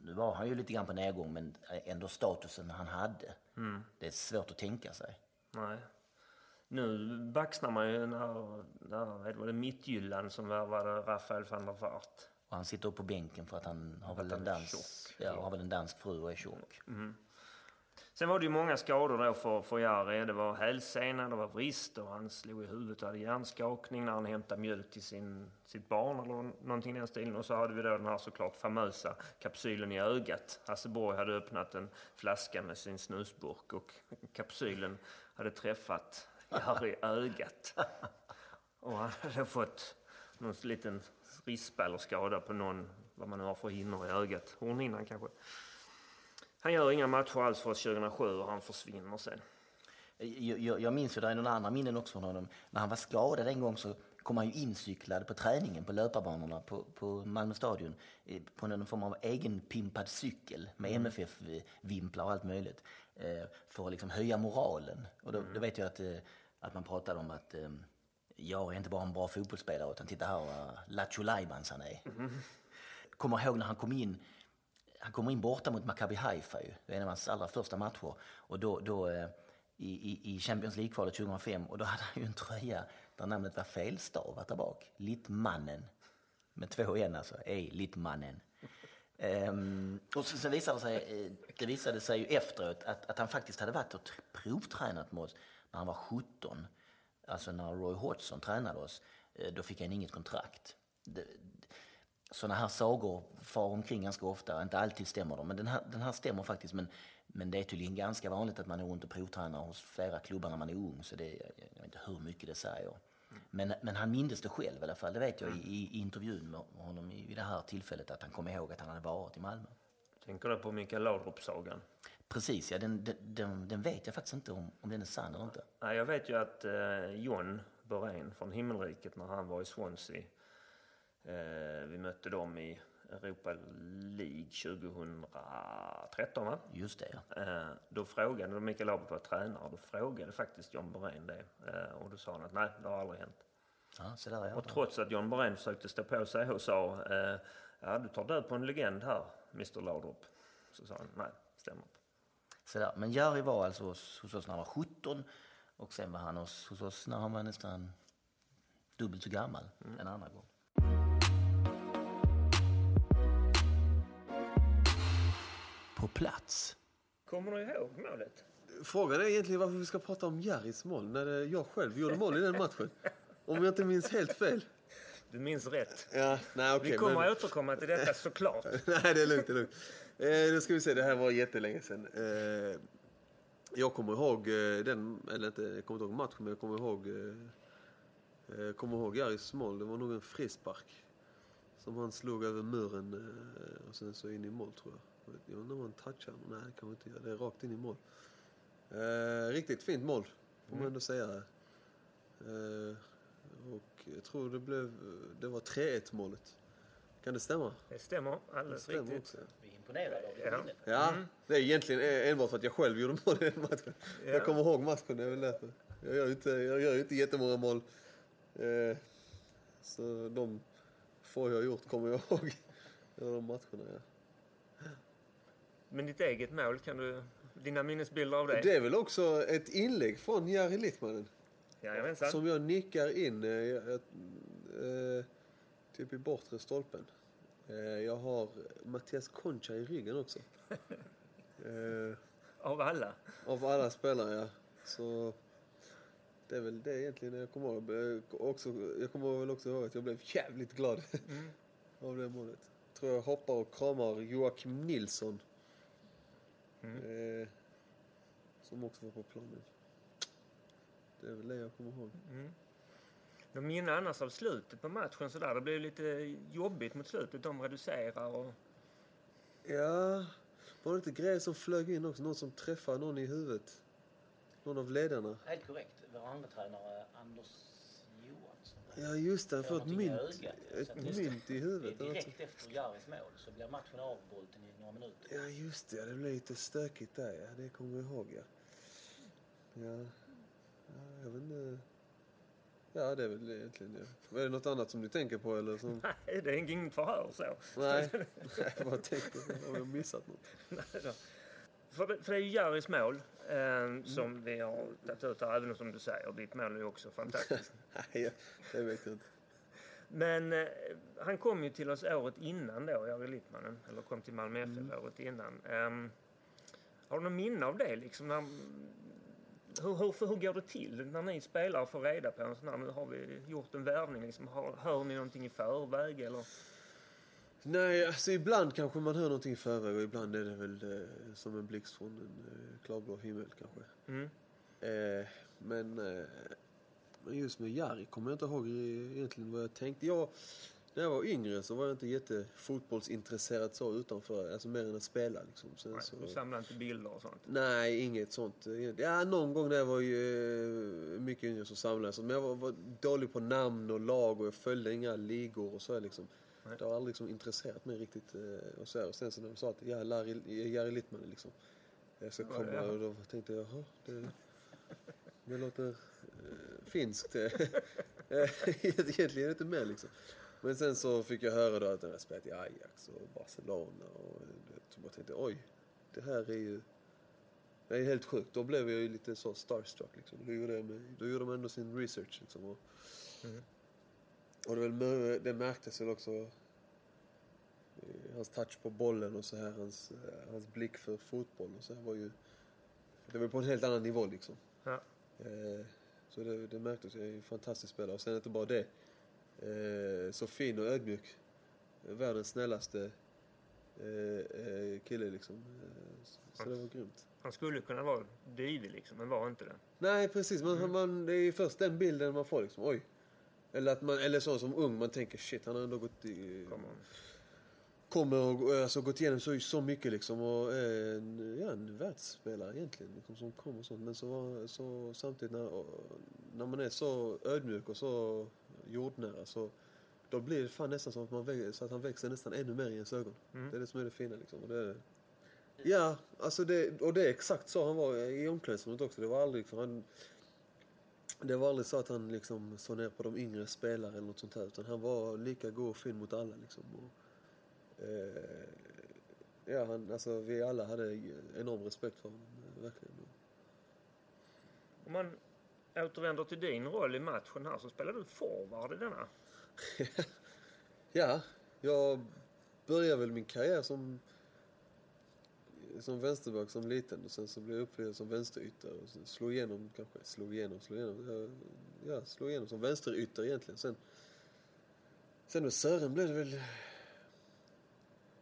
nu var han ju lite grann på nedgång men ändå statusen han hade. Mm. Det är svårt att tänka sig. Nej. Nu baxnar man ju när, när var det Mittjylland som värvade Rafael van der Vaart. Och han sitter upp på bänken för att han har, väl en, dans, ja, har väl en dansk fru och är tjock. Mm. Sen var det ju många skador då för, för Jari. Det var hälsena, det var vrister, han slog i huvudet och hade hjärnskakning när han hämtade mjölk till sin, sitt barn eller någonting i den stilen. Och så hade vi då den här såklart famösa kapsylen i ögat. Hasse Borg hade öppnat en flaska med sin snusburk och kapsylen hade träffat Jari i ögat. Och han hade fått någon liten rispa eller skada på någon, vad man nu har för hinnor i ögat. Hornhinnan kanske. Han gör inga matcher alls för oss 2007 och han försvinner sen. Jag, jag, jag minns ju, det är några andra minnen också från honom. När han var skadad en gång så kom han ju incyklad på träningen på löparbanorna på, på Malmö stadion eh, på någon form av egenpimpad cykel med MFF-vimplar och allt möjligt eh, för att liksom höja moralen. Och då, då vet jag att, eh, att man pratade om att jag är inte bara en bra fotbollsspelare utan titta här vad Lattjo Lajbans han är. Kommer ihåg när han kom in han kommer in borta mot Maccabi Haifa ju, det är en av hans allra första matcher. Och då, då eh, i, i, Champions League-kvalet 2005 och då hade han ju en tröja där namnet var felstavat där bak. Littmannen. Med två n alltså. Ej, Littmannen. Um, och så, sen visade det sig, eh, det visade sig ju efteråt att, att han faktiskt hade varit och provtränat med oss när han var 17. Alltså när Roy Hodgson tränade oss. Eh, då fick han inget kontrakt. Det, sådana här sagor far omkring ganska ofta. Inte alltid stämmer de, men den här, den här stämmer faktiskt. Men, men det är tydligen ganska vanligt att man är runt och provtränar hos flera klubbar när man är ung. Så det, jag, vet inte hur mycket det säger. Men, men han mindes det själv i alla fall. Det vet jag i, i, intervjun med honom i, vid det här tillfället. Att han kom ihåg att han hade varit i Malmö. Tänker du på Mikael Laudrup-sagan? Precis, ja, den, den, den, den vet jag faktiskt inte om, om den är sann eller inte. Nej, jag vet ju att eh, John Borén från Himmelriket när han var i Swansea. Eh, vi mötte dem i Europa League 2013 va? Just det, ja. Eh, då frågade, då Mikael Laudrup var tränare, då frågade faktiskt John Borén det. Eh, och då sa han att nej, det har aldrig hänt. ja så där är. Och trots att John Borén försökte stå på sig och sa ja, du tar död på en legend här, Mr Laudrup. Så sa han nej, stämmer inte. Så där. Men Jari var alltså hos, oss när han var 17 och sen var han hos, hos oss när han var nästan dubbelt så gammal en andra gång. På plats. Kommer du ihåg målet? Frågan är egentligen varför vi ska prata om Jaris mål när jag själv gjorde mål i den matchen. Om jag inte minns helt fel. Du minns rätt. Ja, nej okej. Vi kommer men- att återkomma till detta såklart. Nej, det är lugnt. Det är lugnt. Eh, nu ska vi se, det här var jättelänge sedan. Eh, jag kommer ihåg eh, den, eller inte, jag kommer inte ihåg matchen, men jag kommer ihåg, eh, eh, kommer ihåg Jaris mål. Det var nog en frispark. Som han slog över muren eh, och sen så in i mål tror jag. Jag undrar om han touchade. Nej, det kan man inte göra. Det är rakt in i mål. Eh, riktigt fint mål, får man ändå säga. Eh, och jag tror det blev, det var 3-1 målet. Kan det stämma? Det stämmer alldeles stämmer riktigt. också. Vi är imponerade av Ja. minnet. Ja, det är egentligen enbart för att jag själv gjorde mål i den matchen. Ja. Jag kommer ihåg matchen, det är väl därför. Jag gör ju inte, jag gör inte jättemånga mål. Eh, så de få jag har gjort kommer jag ihåg. Ja, de matcherna, ja. Men ditt eget mål, kan du, dina minnesbilder av det? Det är väl också ett inlägg från Jari Littmanen. Jajamensan. Som jag nickar in eh, jag, jag, eh, typ i bortre stolpen. Eh, jag har Mattias Concha i ryggen också. Eh, Av alla. Av alla spelare, ja. Så det är väl det egentligen jag kommer ihåg. Jag, också, jag kommer väl också ihåg att jag blev jävligt glad av det målet. Tror jag hoppar och kramar Joakim Nilsson. Eh, som också var på planen. Det är väl det jag kommer ihåg. De minns annars av slutet på matchen sådär. Det blev lite jobbigt mot slutet. De reducerar och... Ja, var det inte grejer som flög in också? Någon som träffade någon i huvudet? Någon av ledarna? Helt korrekt. Vår andra tränare Anders. Ja, just det. Han får ett mynt, ögat. Ett mynt i huvudet. Det direkt efter Jaris mål så blir matchen avbruten i några minuter. Ja, just det. Det blev lite stökigt där. Ja. Det kommer jag ihåg. Ja. Ja. ja, jag vet inte. Ja, det är väl det egentligen ja. Är det något annat som du tänker på eller? Som... Nej, det är inget förhör så. Nej, jag bara tänkte om jag missat något. Nej då. För, för det är ju Jaris mål eh, som vi har tagit ut här, även som du säger, ditt mål är ju också fantastiskt. Nej, det vet jag inte. Men eh, han kom ju till oss året innan då, Jari Littmanen, eller kom till Malmö FF året innan. Ehm, har du någon minne av det liksom? När, hur, hur, hur går det till när ni spelare får reda på en sån här, nu har vi gjort en värvning, liksom, hör ni någonting i förväg eller? Nej, alltså ibland kanske man hör någonting förväg och ibland är det väl eh, som en blixt från en eh, klarblå himmel kanske. Mm. Eh, men, eh, men just med Jari kommer jag inte ihåg egentligen vad jag tänkte. Jag, När jag var yngre så var jag inte jättefotbollsintresserad så utanför, alltså mer än att spela liksom. Sen Nej, så... Du samlar inte bilder och sånt? Nej, inget sånt. Ja, någon gång när jag var ju, eh, mycket yngre så samlade jag sånt. Men jag var, var dålig på namn och lag och jag följde inga ligor och så liksom. Nej. Det har aldrig liksom intresserat mig riktigt. eh, Och, så här. och sen så när de sa att ja, Larry, Jari Littman liksom. Jag ska komma ja. och då tänkte jag, jaha, det, det låter eh, finskt. Eh, Egentligen är det inte mer liksom. Men sen så fick jag höra då att han hade spelat i Ajax och Barcelona och så bara tänkte oj, det här är ju det är helt sjukt. Då blev jag ju lite så starstruck liksom. Då gjorde, jag med, då gjorde man ändå sin research liksom. Och, Mm. Och det, det märktes väl också eh, hans touch på bollen och så här, hans, eh, hans blick för fotboll och så här var ju det var på en helt annan nivå liksom. Ja. Eh, så det, det märktes. Jag är en fantastisk spelare. Och sen inte bara det. Så fin och ödmjuk. Världens snällaste kille liksom. Så, så det var grymt. Han skulle kunna vara divig liksom, men var inte det. Nej precis, man, man, det är ju först den bilden man får liksom. Oj. Eller, att man, eller så som ung, man tänker shit, han har ändå gått i, Kommer och alltså, gått igenom så, så mycket liksom och är en, ja, en världsspelare egentligen liksom, som kommer och sånt. Men så, var- så samtidigt när, när man är så ödmjuk och så jordnära så då blir det fan nästan som att, man så att han växer nästan ännu mer i ens ögon. Mm. Det är det som är det fina liksom. Och det, ja, alltså det, och det är exakt så han var i omklädningsrummet också. Det var aldrig liksom, han, det var aldrig så att han liksom såg ner på de yngre spelare eller något sånt här. Utan han var lika god och fin mot alla liksom. Och, eh, ja, han, alltså vi alla hade enorm respekt för honom. Verkligen. Om man återvänder till din roll i matchen här så spelar du forward i denna. Ja, jag började väl min karriär som som vänsterback som liten och sen så blev jag uppflyttad som vänsterytter och sen slog igenom kanske, slog igenom, slog igenom, ja, slog igenom som vänsterytter egentligen. Sen, sen med Sören blev det väl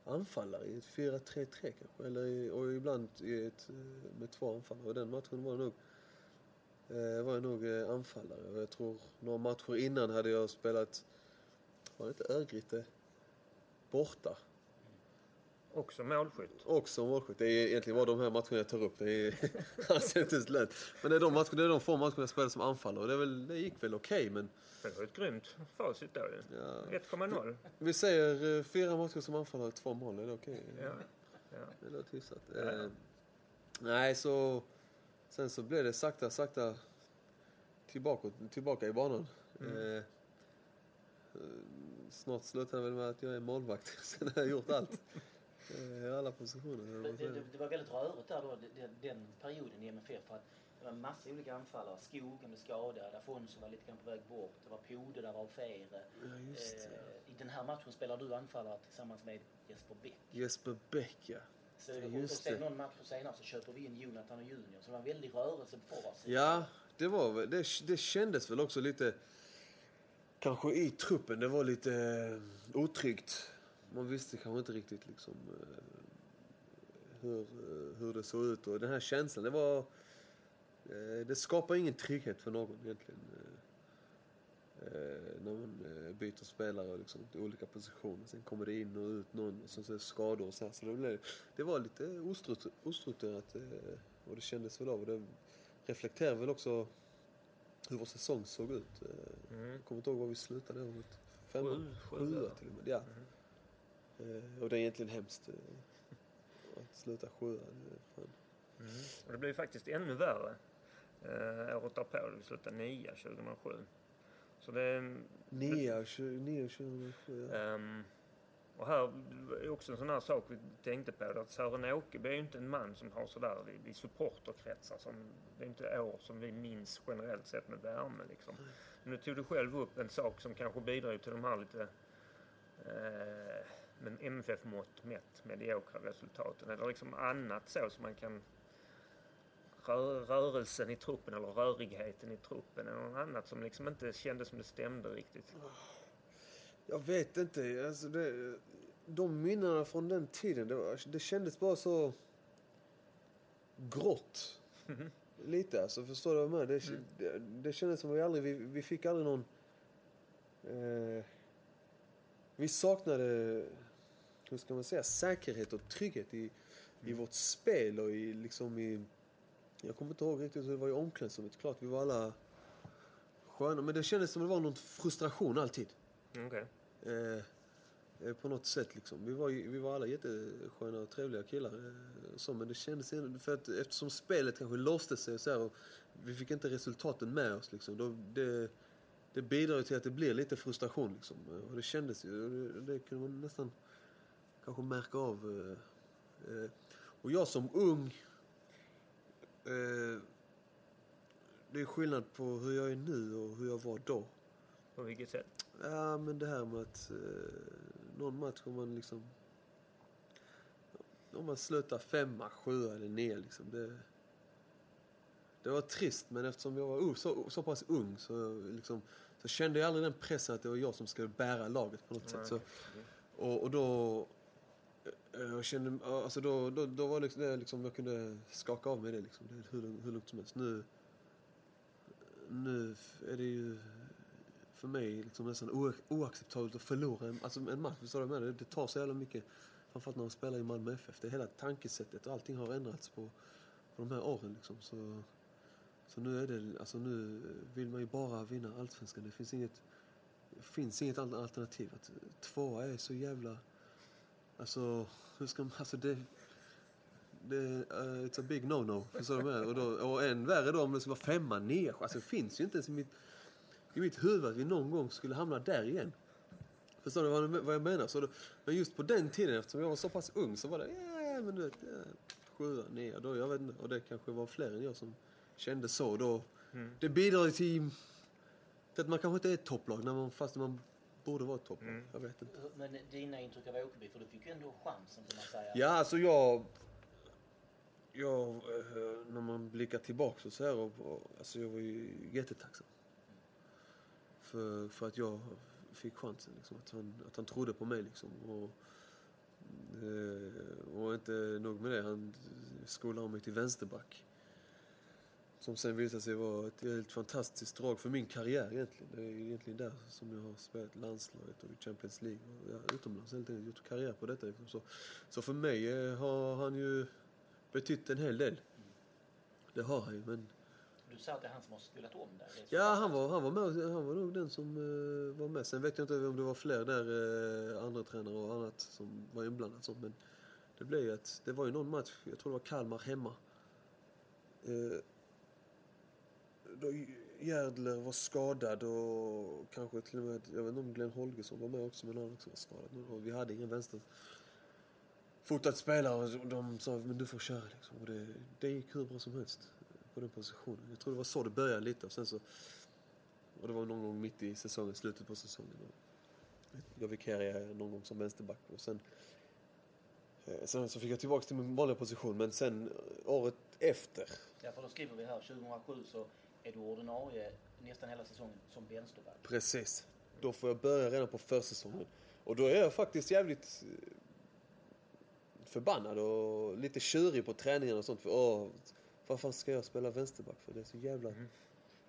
anfallare i ett 4-3-3 kanske, eller i, och ibland i ett, eh, med två anfallare. Och den matchen var jag nog, eh, var jag nog eh, anfallare och jag tror några matcher innan hade jag spelat var det inte Örgryte borta? Också målskytt. Också målskytt. Det är egentligen bara de här matcherna jag tar upp. Det är alltså inte så lätt. Men det är de, matcherna, det är de få matcherna jag spelar som anfallare. Och det, är väl, det gick väl okej, men Det var ett grymt facit då ju. Ja. 1,0. vi säger eh, fyra matcher som anfallare, två mål. Är det okej? Ja. Ja. Det låter hyfsat. Ja. Eh, nej, så... Sen så blev det sakta, sakta tillbaka, tillbaka i banan. Mm. Eh, eh, snart slutar det väl med att jag är målvakt. Sen har jag gjort allt. Eh, I alla positioner. Det, det, det var väldigt rörigt där då, den, den perioden i MFF. För att det var en massa olika anfallare. Skogen blev skadad, Afonso var lite grann på väg bort. Det var Pode, där var Fere. Ja, just det. Eh, I den här matchen spelar du anfallare tillsammans med Jesper Bäck. Jesper Bäck, ja. Så, Ja, och just sen det. någon match senare så köper vi in Jonathan och Junior. Så det var en väldig rörelse på forwardsidan. Ja, det var det, det kändes väl också lite, kanske i truppen, det var lite eh, otryggt. Man visste kanske inte riktigt liksom eh, hur, eh, hur det såg ut och den här känslan, det var, eh, det skapar ingen trygghet för någon egentligen. När man byter spelare och liksom, till olika positioner. Sen kommer det in och ut någon och sen så är det skador och så här. Så det, blev, det var lite ostruktu- ostrukturerat och det kändes väl av. Och det reflekterar väl också hur vår säsong såg ut. Mm. Jag kommer inte ihåg var vi slutade året. Femma? Sju, sju, Sjua till och med. Ja. Mm. Eh, Och det är egentligen hemskt eh, att sluta sjua. Fan- Mm. Och det blev faktiskt ännu värre eh, året därpå. Vi slutade nia 2007. Så det... Nia och tjugo- nio och 2007. Ja. ehm, och här är också en sån här sak vi tänkte på. Att Sören Åkeby är ju inte en man som har sådär i, i supporterkretsar. Som, det är inte år som vi minns generellt sett med värme liksom. Men nu tog du själv upp en sak som kanske bidrar till de här lite eh, men MFF-mått mätt mediokra resultaten. Eller liksom annat så som man kan rö rörelsen i truppen eller rörigheten i truppen eller något annat som liksom inte kändes som det stämde riktigt. Jag vet inte. Alltså det, de minnena från den tiden, det, var, det kändes bara så grått. Lite alltså, förstår du vad jag menar? Det, det, det kändes som att vi aldrig, vi, vi fick aldrig någon... Eh, vi saknade, hur ska man säga, säkerhet och trygghet i, i vårt spel och i liksom i... Jag kommer inte ihåg riktigt hur det var i omklädningsrummet. Klart vi var alla sköna, men det kändes som det var någon frustration alltid. Okej. Eh, eh, på något sätt liksom. Vi var, vi var alla jättesköna och trevliga killar. Eh, så, men det kändes för att eftersom spelet kanske låste sig så här, och vi fick inte resultaten med oss liksom. Då, det, det bidrar ju till att det blir lite frustration liksom. Och det kändes ju. Det, det kunde man nästan kanske märka av. Eh, eh. Och jag som ung. Eh, det är skillnad på hur jag är nu och hur jag var då. På vilket sätt? Ja, men det här med att eh, någon match om man liksom... Om man slutar femma, sjua eller ner liksom. Det, det var trist, men eftersom jag var så, så pass ung så, liksom, så kände jag aldrig den pressen att det var jag som skulle bära laget på något sätt. Så, och, och då... Eh, jag kände, alltså då, då, då var liksom det liksom, jag kunde skaka av mig det liksom. Det är hur, lugnt- hur lugnt som helst. Nu, nu är det ju för mig liksom nästan o- oacceptabelt att förlora en, alltså en match. Förstår du vad jag menar? Det, det tar så jävla mycket. Framförallt när man spelar i Malmö FF. Det hela tankesättet och allting har ändrats på, på de här åren liksom. Så, så nu är det, alltså nu vill man ju bara vinna Allsvenskan. Det finns inget, finns inget alternativ. Att tvåa är så jävla, alltså hur ska man, alltså det det, uh, it's a big no-no. Förstår du? Och, då, och än värre då om det skulle vara femma, ner. Alltså det finns ju inte ens i mitt, i mitt huvud att vi någon gång skulle hamna där igen. Förstår du vad, vad jag menar? Så då, men just på den tiden, eftersom jag var så pass ung, så var det ja, men du vet, ja, sjua, ner. Då, jag vet inte, och det kanske var fler än jag som kände så. Då, Det bidrar ju till, till att man kanske inte är ett topplag, när man, fast man borde vara ett topplag. Jag vet inte. Men dina intryck av Åkerby, för du fick ju ändå chansen kan man säga. Ja, alltså jag... Jag, eh, när man blickar tillbaka och så här, och, och, alltså jag var ju jättetacksam. För, för att jag fick chansen, liksom, att, han, att han trodde på mig. Liksom, och, eh, och inte nog med det, han skolade mig till vänsterback. Som sen visade sig vara ett helt fantastiskt drag för min karriär egentligen. Det är egentligen där som jag har spelat landslaget och i Champions League och ja, utomlands helt enkelt. Gjort karriär på detta liksom. Så, så för mig eh, har han ju betytt en hel del. Det har han ju, men Du sa att det är han som har spelat om där. Ja, han var, han var med. Han var nog den som eh, var med. Sen vet jag inte om det var fler där, eh, andra tränare och annat som var inblandat. Men det blev ju att det var ju någon match, jag tror det var Kalmar hemma. Eh, då Järdler var skadad och kanske till och med, jag vet inte om Glenn Holgersson var med också, men han också var skadad. Och vi hade ingen vänster fotat spelare och de sa men du får köra liksom. Och det, det gick hur bra som helst på den positionen. Jag tror det var så det började lite och sen så och det var någon gång mitt i säsongen, slutet på säsongen. Och jag vikarierade någon gång som vänsterback och sen eh, Sen så fick jag tillbaka till min vanliga position men sen eh, året efter Ja, för då skriver vi här 2007 så är du ordinarie nästan hela säsongen som vänsterback. Precis. Då får jag börja redan på försäsongen. Och då är jag faktiskt jävligt eh, förbannad och lite tjurig på träningarna och sånt. För åh, vad fan ska jag spela vänsterback för? Det är så jävla...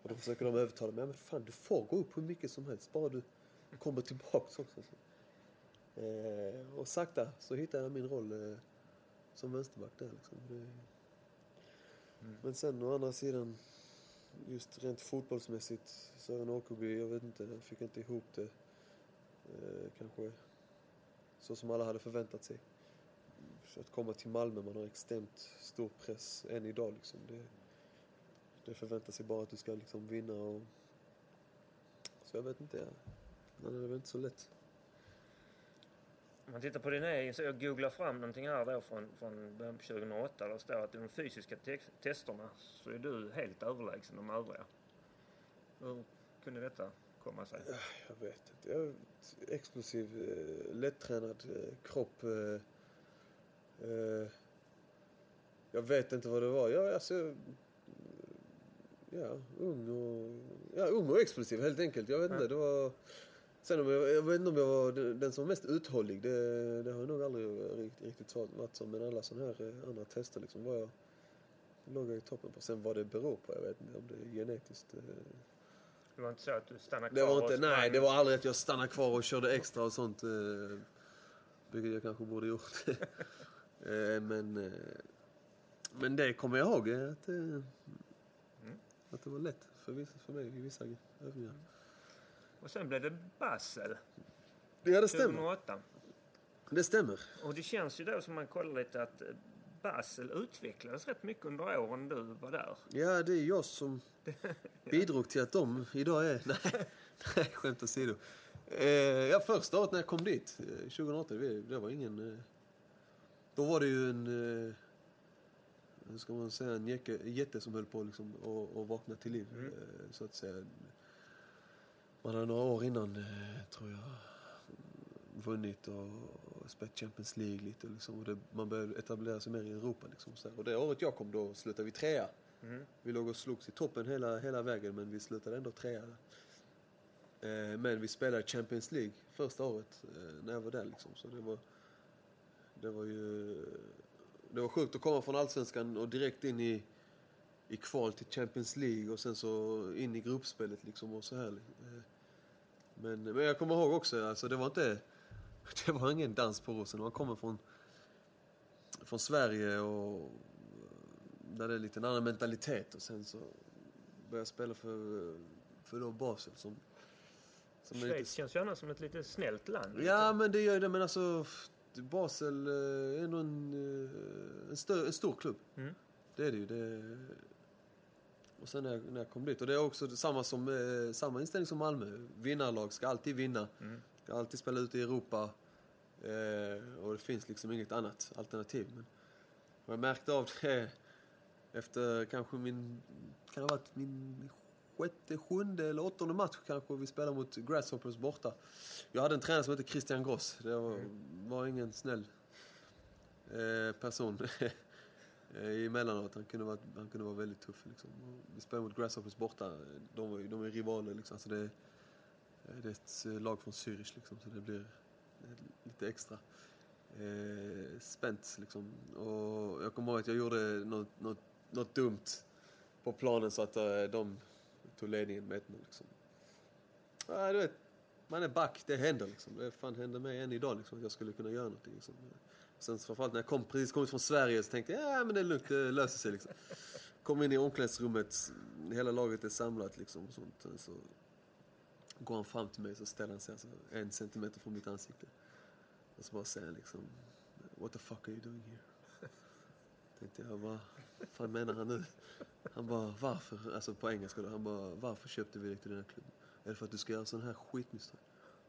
Och då försöker de övertala mig. Ja, men fan, du får gå upp hur mycket som helst. Bara du kommer tillbaks också. Eh, och sakta så hittar jag min roll eh, som vänsterback där liksom. Det... Men sen å andra sidan just rent fotbollsmässigt, Sören Åkerby, jag vet inte, jag fick inte ihop det eh, kanske så som alla hade förväntat sig. För att komma till Malmö, man har extremt stor press än idag liksom. Det, det förväntar sig bara att du ska liksom vinna och... Så jag vet inte, ja. Det är väl inte så lätt. Om man tittar på din egen, så jag googlar fram någonting här då från, från början på 2008. Där det står att i de fysiska te- testerna så är du helt överlägsen de övriga. Hur kunde detta komma sig? Jag vet inte. Jag explosiv, eh, lättränad eh, kropp. Eh, jag vet inte vad det var. Jag, alltså, ja, ung och, ja, ung och explosiv helt enkelt. Jag vet inte. Det var, sen om jag, jag vet inte om jag var den som var mest uthållig. Det, det har jag nog aldrig riktigt, riktigt varit så. Men alla sådana här eh, andra tester liksom var jag, låg jag i toppen på. Sen vad det beror på, jag vet inte om det är genetiskt. eh, Det var inte så att du stannade Det kvar var och inte, nej, det var aldrig att jag stannade kvar och körde extra och sånt. eh, Vilket jag kanske borde gjort. Men, men det kommer jag ihåg, att, eh, att det var lätt för, vissa, för mig i vissa övningar. Och sen blev det Basel Ja, det stämmer. 2008. Det stämmer. Och det känns ju då som man kollar lite att eh, Basel utvecklades rätt mycket under åren du var där. Ja, det är jag som bidrog till att de idag är... Nej, nej skämt åsido. Eh, ja, första året när jag kom dit, eh, 2008, det, det var ingen... Eh, då var det ju en... Eh, hur ska man säga? En jätte som höll på liksom, och vakna till liv, Mm. eh, så att säga. Man hade några år innan, eh, tror jag, vunnit och, spelat Champions League lite. Liksom, och det, man började etablera sig mer i Europa. Liksom. Och det året jag kom, då slutade vi trea. Mm. Vi låg och slogs i toppen hela, hela vägen men vi slutade ändå trea. Eh, men vi spelade Champions League första året eh, när jag var där liksom. Så det var, det var ju... Det var sjukt att komma från Allsvenskan och direkt in i, i kval till Champions League och sen så in i gruppspelet liksom och så här. Eh, Men, men jag kommer ihåg också, alltså det var inte... Det var ingen dans på rosen. Man kommer från, från Sverige och där det är lite en annan mentalitet och sen så började jag spela för, för då Basel som, som Schweiz lite... känns ju annars som ett lite snällt land. Ja men det gör ju det men alltså Basel eh, är ändå en, eh, en, stö, en stor klubb. Mm. Det är det ju. Det, och sen när jag, när jag kom dit och det är också samma, som, eh, samma inställning som Malmö. Vinnarlag ska alltid vinna. Mm. Ska alltid spela ute i Europa. Eh, och det finns liksom inget annat alternativ. Men jag märkte av det efter kanske min, kan det ha varit min sjätte, sjunde eller åttonde match kanske vi spelade mot Grasshoppers borta. Jag hade en tränare som hette Christian Gross. Det var, var ingen snäll eh, person Eh, emellanåt. Han kunde, vara, han kunde vara väldigt tuff. Liksom. Vi spelade mot Grasshoppers borta. De, var, ju- de är rivaler liksom. Alltså det, är- det är ett lag från Zürich liksom. Så det blir lite extra eh, spänt liksom. Och jag kommer ihåg att jag gjorde något, något, något dumt på planen så att eh, de tog ledningen med 1-0 liksom. Ja, du vet, man är back, det händer liksom. Det fan hände mig än idag liksom, att jag skulle kunna göra någonting. Liksom. Sen framförallt när jag kom, precis kommit från Sverige så tänkte jag, ja men det är lugnt, det löser sig liksom. Kom in i omklädningsrummet, hela laget är samlat liksom och sånt. Så går han fram till mig så ställer han sig alltså en centimeter från mitt ansikte. Och så bara säger han liksom, what the fuck are you doing here? Tänkte jag, vad fan menar han nu? Han bara, varför? Alltså på engelska då. Han bara, varför köpte vi dig till den här klubben? Är det för att du ska göra sån här skitmisstag?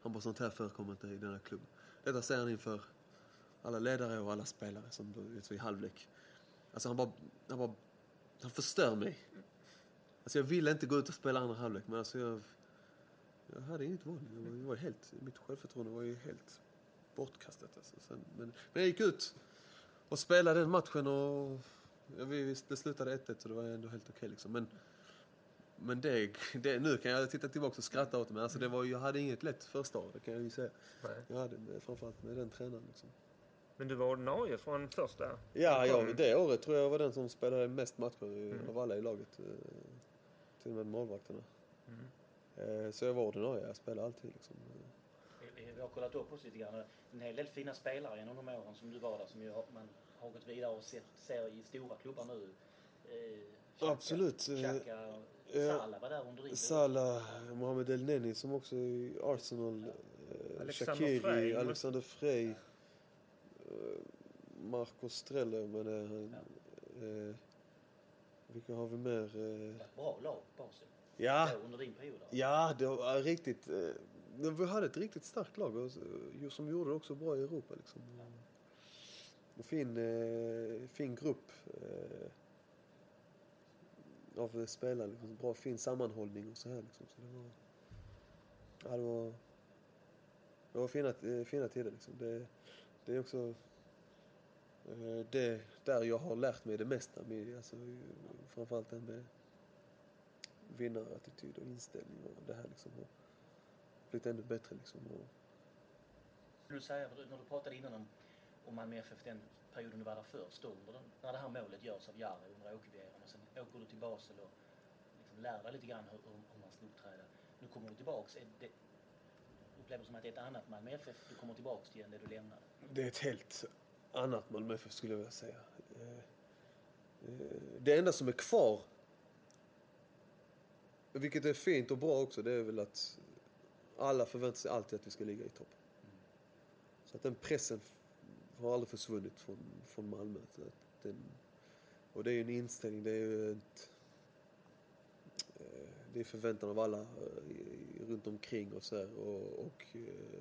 Han bara, sånt här förekommer inte i den här klubben. Detta säger han inför alla ledare och alla spelare som vet, i halvlek. Alltså han bara, han bara, han förstör mig. Alltså jag ville inte gå ut och spela andra halvlek men alltså jag, jag hade inget val. Jag var, jag var helt, mitt självförtroende var ju helt bortkastat alltså. Sen, men, men jag gick ut och spelade den matchen och ja, vi, det slutade 1-1 så det var ändå helt okej liksom. Men, men det, det, nu kan jag titta tillbaka och skratta åt det men alltså det var, jag hade inget lätt första år, det kan jag ju säga. Nej. Jag hade framförallt med den tränaren liksom. Men du var ordinarie från första? Ja, ja, Mm. det året tror jag var den som spelade mest matcher i- av alla i laget. eh, Till och med målvakterna. Mm. Eh, Så jag var ordinarie, jag spelade alltid liksom. Vi- har kollat upp oss lite grann. En hel del fina spelare genom de åren som du var där som ju man har gått vidare och sett, ser i stora klubbar nu. Absolut, eh, Xhaka, ja. Salah var där under din Salah, Mohamed El Neni som också är i Arsenal. eh, Alexander Shaqiri, Frey. Alexander Frey. Eh, Marco Streller men är han. eh, Vilka har vi mer? eh? Ett bra lag, Basel. Ja, Då, under din period där. Ja, det var riktigt... eh, Vi hade ett riktigt starkt lag och, eh, som gjorde det också bra i Europa. Liksom. Och fin, eh, fin grupp eh, av spelare. Liksom. Bra, fin sammanhållning och så här. Liksom. Så det var, ja, det var, det var fina, eh, fina tider. Liksom. Det, det är också eh, det där jag har lärt mig det mesta. Med, alltså, framförallt det med vinnarattityd och inställning och det här liksom har blivit ännu bättre liksom. Och, Du säger, när du pratade innan om, om Malmö FF, den perioden du var där först, då, när det här målet görs av Jari under Åkebyeran och sen åker du till Basel och liksom lär dig lite grann hur, hur hur man ska uppträda. Nu kommer du tillbaks. Är det, upplever det som att det är ett annat Malmö FF du kommer tillbaka till än det du lämnade? Det är ett helt annat Malmö FF skulle jag vilja säga. Eh, eh, det enda som är kvar, vilket är fint och bra också, det är väl att alla förväntar sig alltid att vi ska ligga i topp. Så att den pressen har aldrig försvunnit från, från Malmö. Att den, och det är ju en inställning, det är ju ett, eh, det är förväntan av alla i- runt omkring och så här. Och, och eh,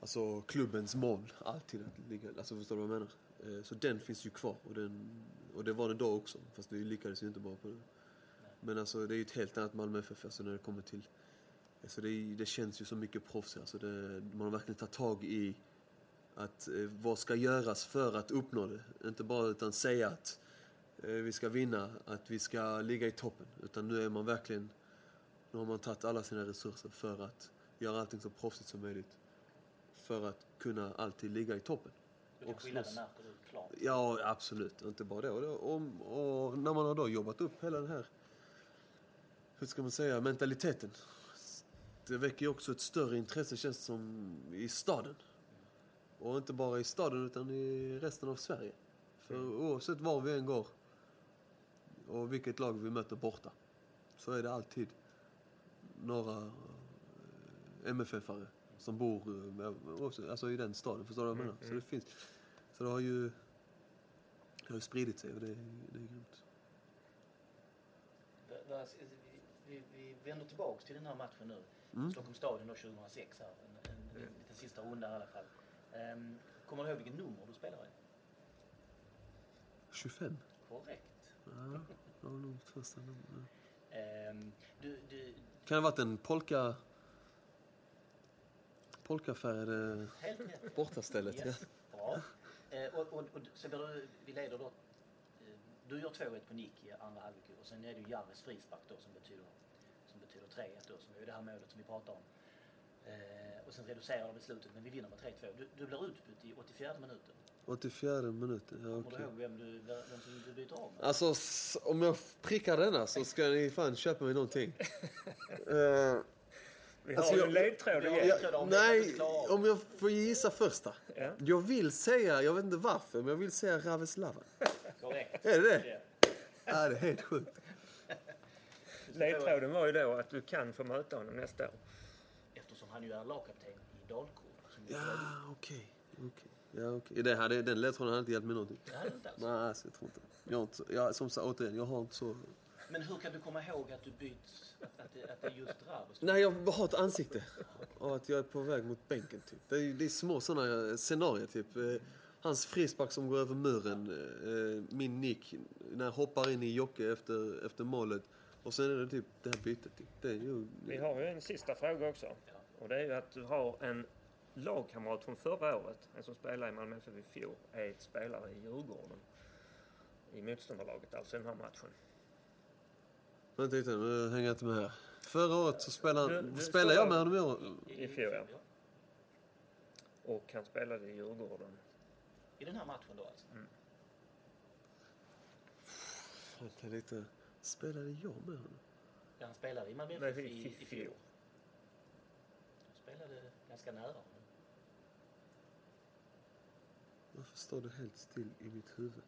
alltså klubbens mål alltid att ligga, alltså förstår du vad jag menar? Eh, Så den finns ju kvar och, den, och det var den då också, fast vi lyckades ju inte bara på det. Men alltså det är ju ett helt annat Malmö FF alltså när det kommer till, alltså det, det känns ju så mycket proffs alltså det, man har verkligen tagit tag i att eh, vad ska göras för att uppnå det. Inte bara utan säga att eh, vi ska vinna, att vi ska ligga i toppen. Utan nu är man verkligen, nu har man tagit alla sina resurser för att göra allting så proffsigt som möjligt. För att kunna alltid ligga i toppen. Den skillnaden märker du klart. Ja, absolut. Inte bara det. Och, och när man har då jobbat upp hela den här, hur ska man säga, mentaliteten. Det väcker ju också ett större intresse känns det som i staden. Och inte bara i staden utan i resten av Sverige. För oavsett var vi än går och vilket lag vi möter borta så är det alltid några eh, MFF-are som bor eh, med- alltså i den staden. Förstår du vad jag menar? Så det finns. Så det har ju, det har spridit sig och det, är- det är grymt. Va- vi- Vi, vänder tillbaks till den här matchen nu. Mm. Stockholms stadion då 2006 här. En, en, en liten sista runda i alla fall. Ehm, kommer du ihåg vilket nummer du spelar i? 25? Korrekt. Ja, det var nog första nummer. ja. Ehm, du, du, Kan det ha varit en polka... Polkafärgade bortastället? Ja. Yes. Bra. Eh, och, och, och blir du, vi leder då. Eh, du gör 2-1 på nick i andra halvlek och sen är det ju Jarres frispark då som betyder, som betyder 3-1 då, som är det här målet som vi pratar om. Eh, och sen reducerar de slutet men vi vinner med 3-2. Du, du blir utbytt i 84 minuten. 84 minuten, ja Kommer okej. du ihåg vem, du, vem som du byter av med? Alltså, om jag prickar denna så ska ni fan köpa mig någonting. Eh, Vi Alltså, har ju jag- en ledtråd nej, om jag får gissa första. Ja. Jag vill säga, jag vet inte varför, men jag vill säga Raveslava. Korrekt. Är det det? Ja. Ja, det är helt sjukt. Ledtråden var ju då att du kan få möta honom nästa år. Eftersom han ju är lagkapten i Dalkurd. Ja, okej. okej. Ja, okej. Det hade, den ledtråden hade inte hjälpt mig någonting. Det hade inte alls. Nej, alltså, jag tror inte. Jag inte jag, som sagt, återigen, jag har inte så... Men hur kan du komma ihåg att du byts, att, att, det, att det är just Ravos? Nej, jag har ett ansikte. Och att jag är på väg mot bänken, typ. Det är, det är små sådana scenarier, typ. Eh, Hans frispark som går över muren. eh, Min nick när jag hoppar in i Jocke efter, efter målet. Och sen är det typ det här bytet. Typ. Det är ju... Vi har ju en sista fråga också. Och det är ju att du har en lagkamrat från förra året, en som spelade i Malmö FF i fjol, är spelare i Djurgården. I motståndarlaget, alltså i den här matchen. Vänta lite, nu hänger jag inte med här. Förra året så spelade Du- du Spelade jag med honom i år? I fjol, ja. Och han spelade i Djurgården. I den här matchen då alltså? Vänta lite. Spelade jag med honom? Ja, han spelade i Malmö FF i- i, fjol. Han spelade ganska nära honom. Varför står det helt still i mitt huvud?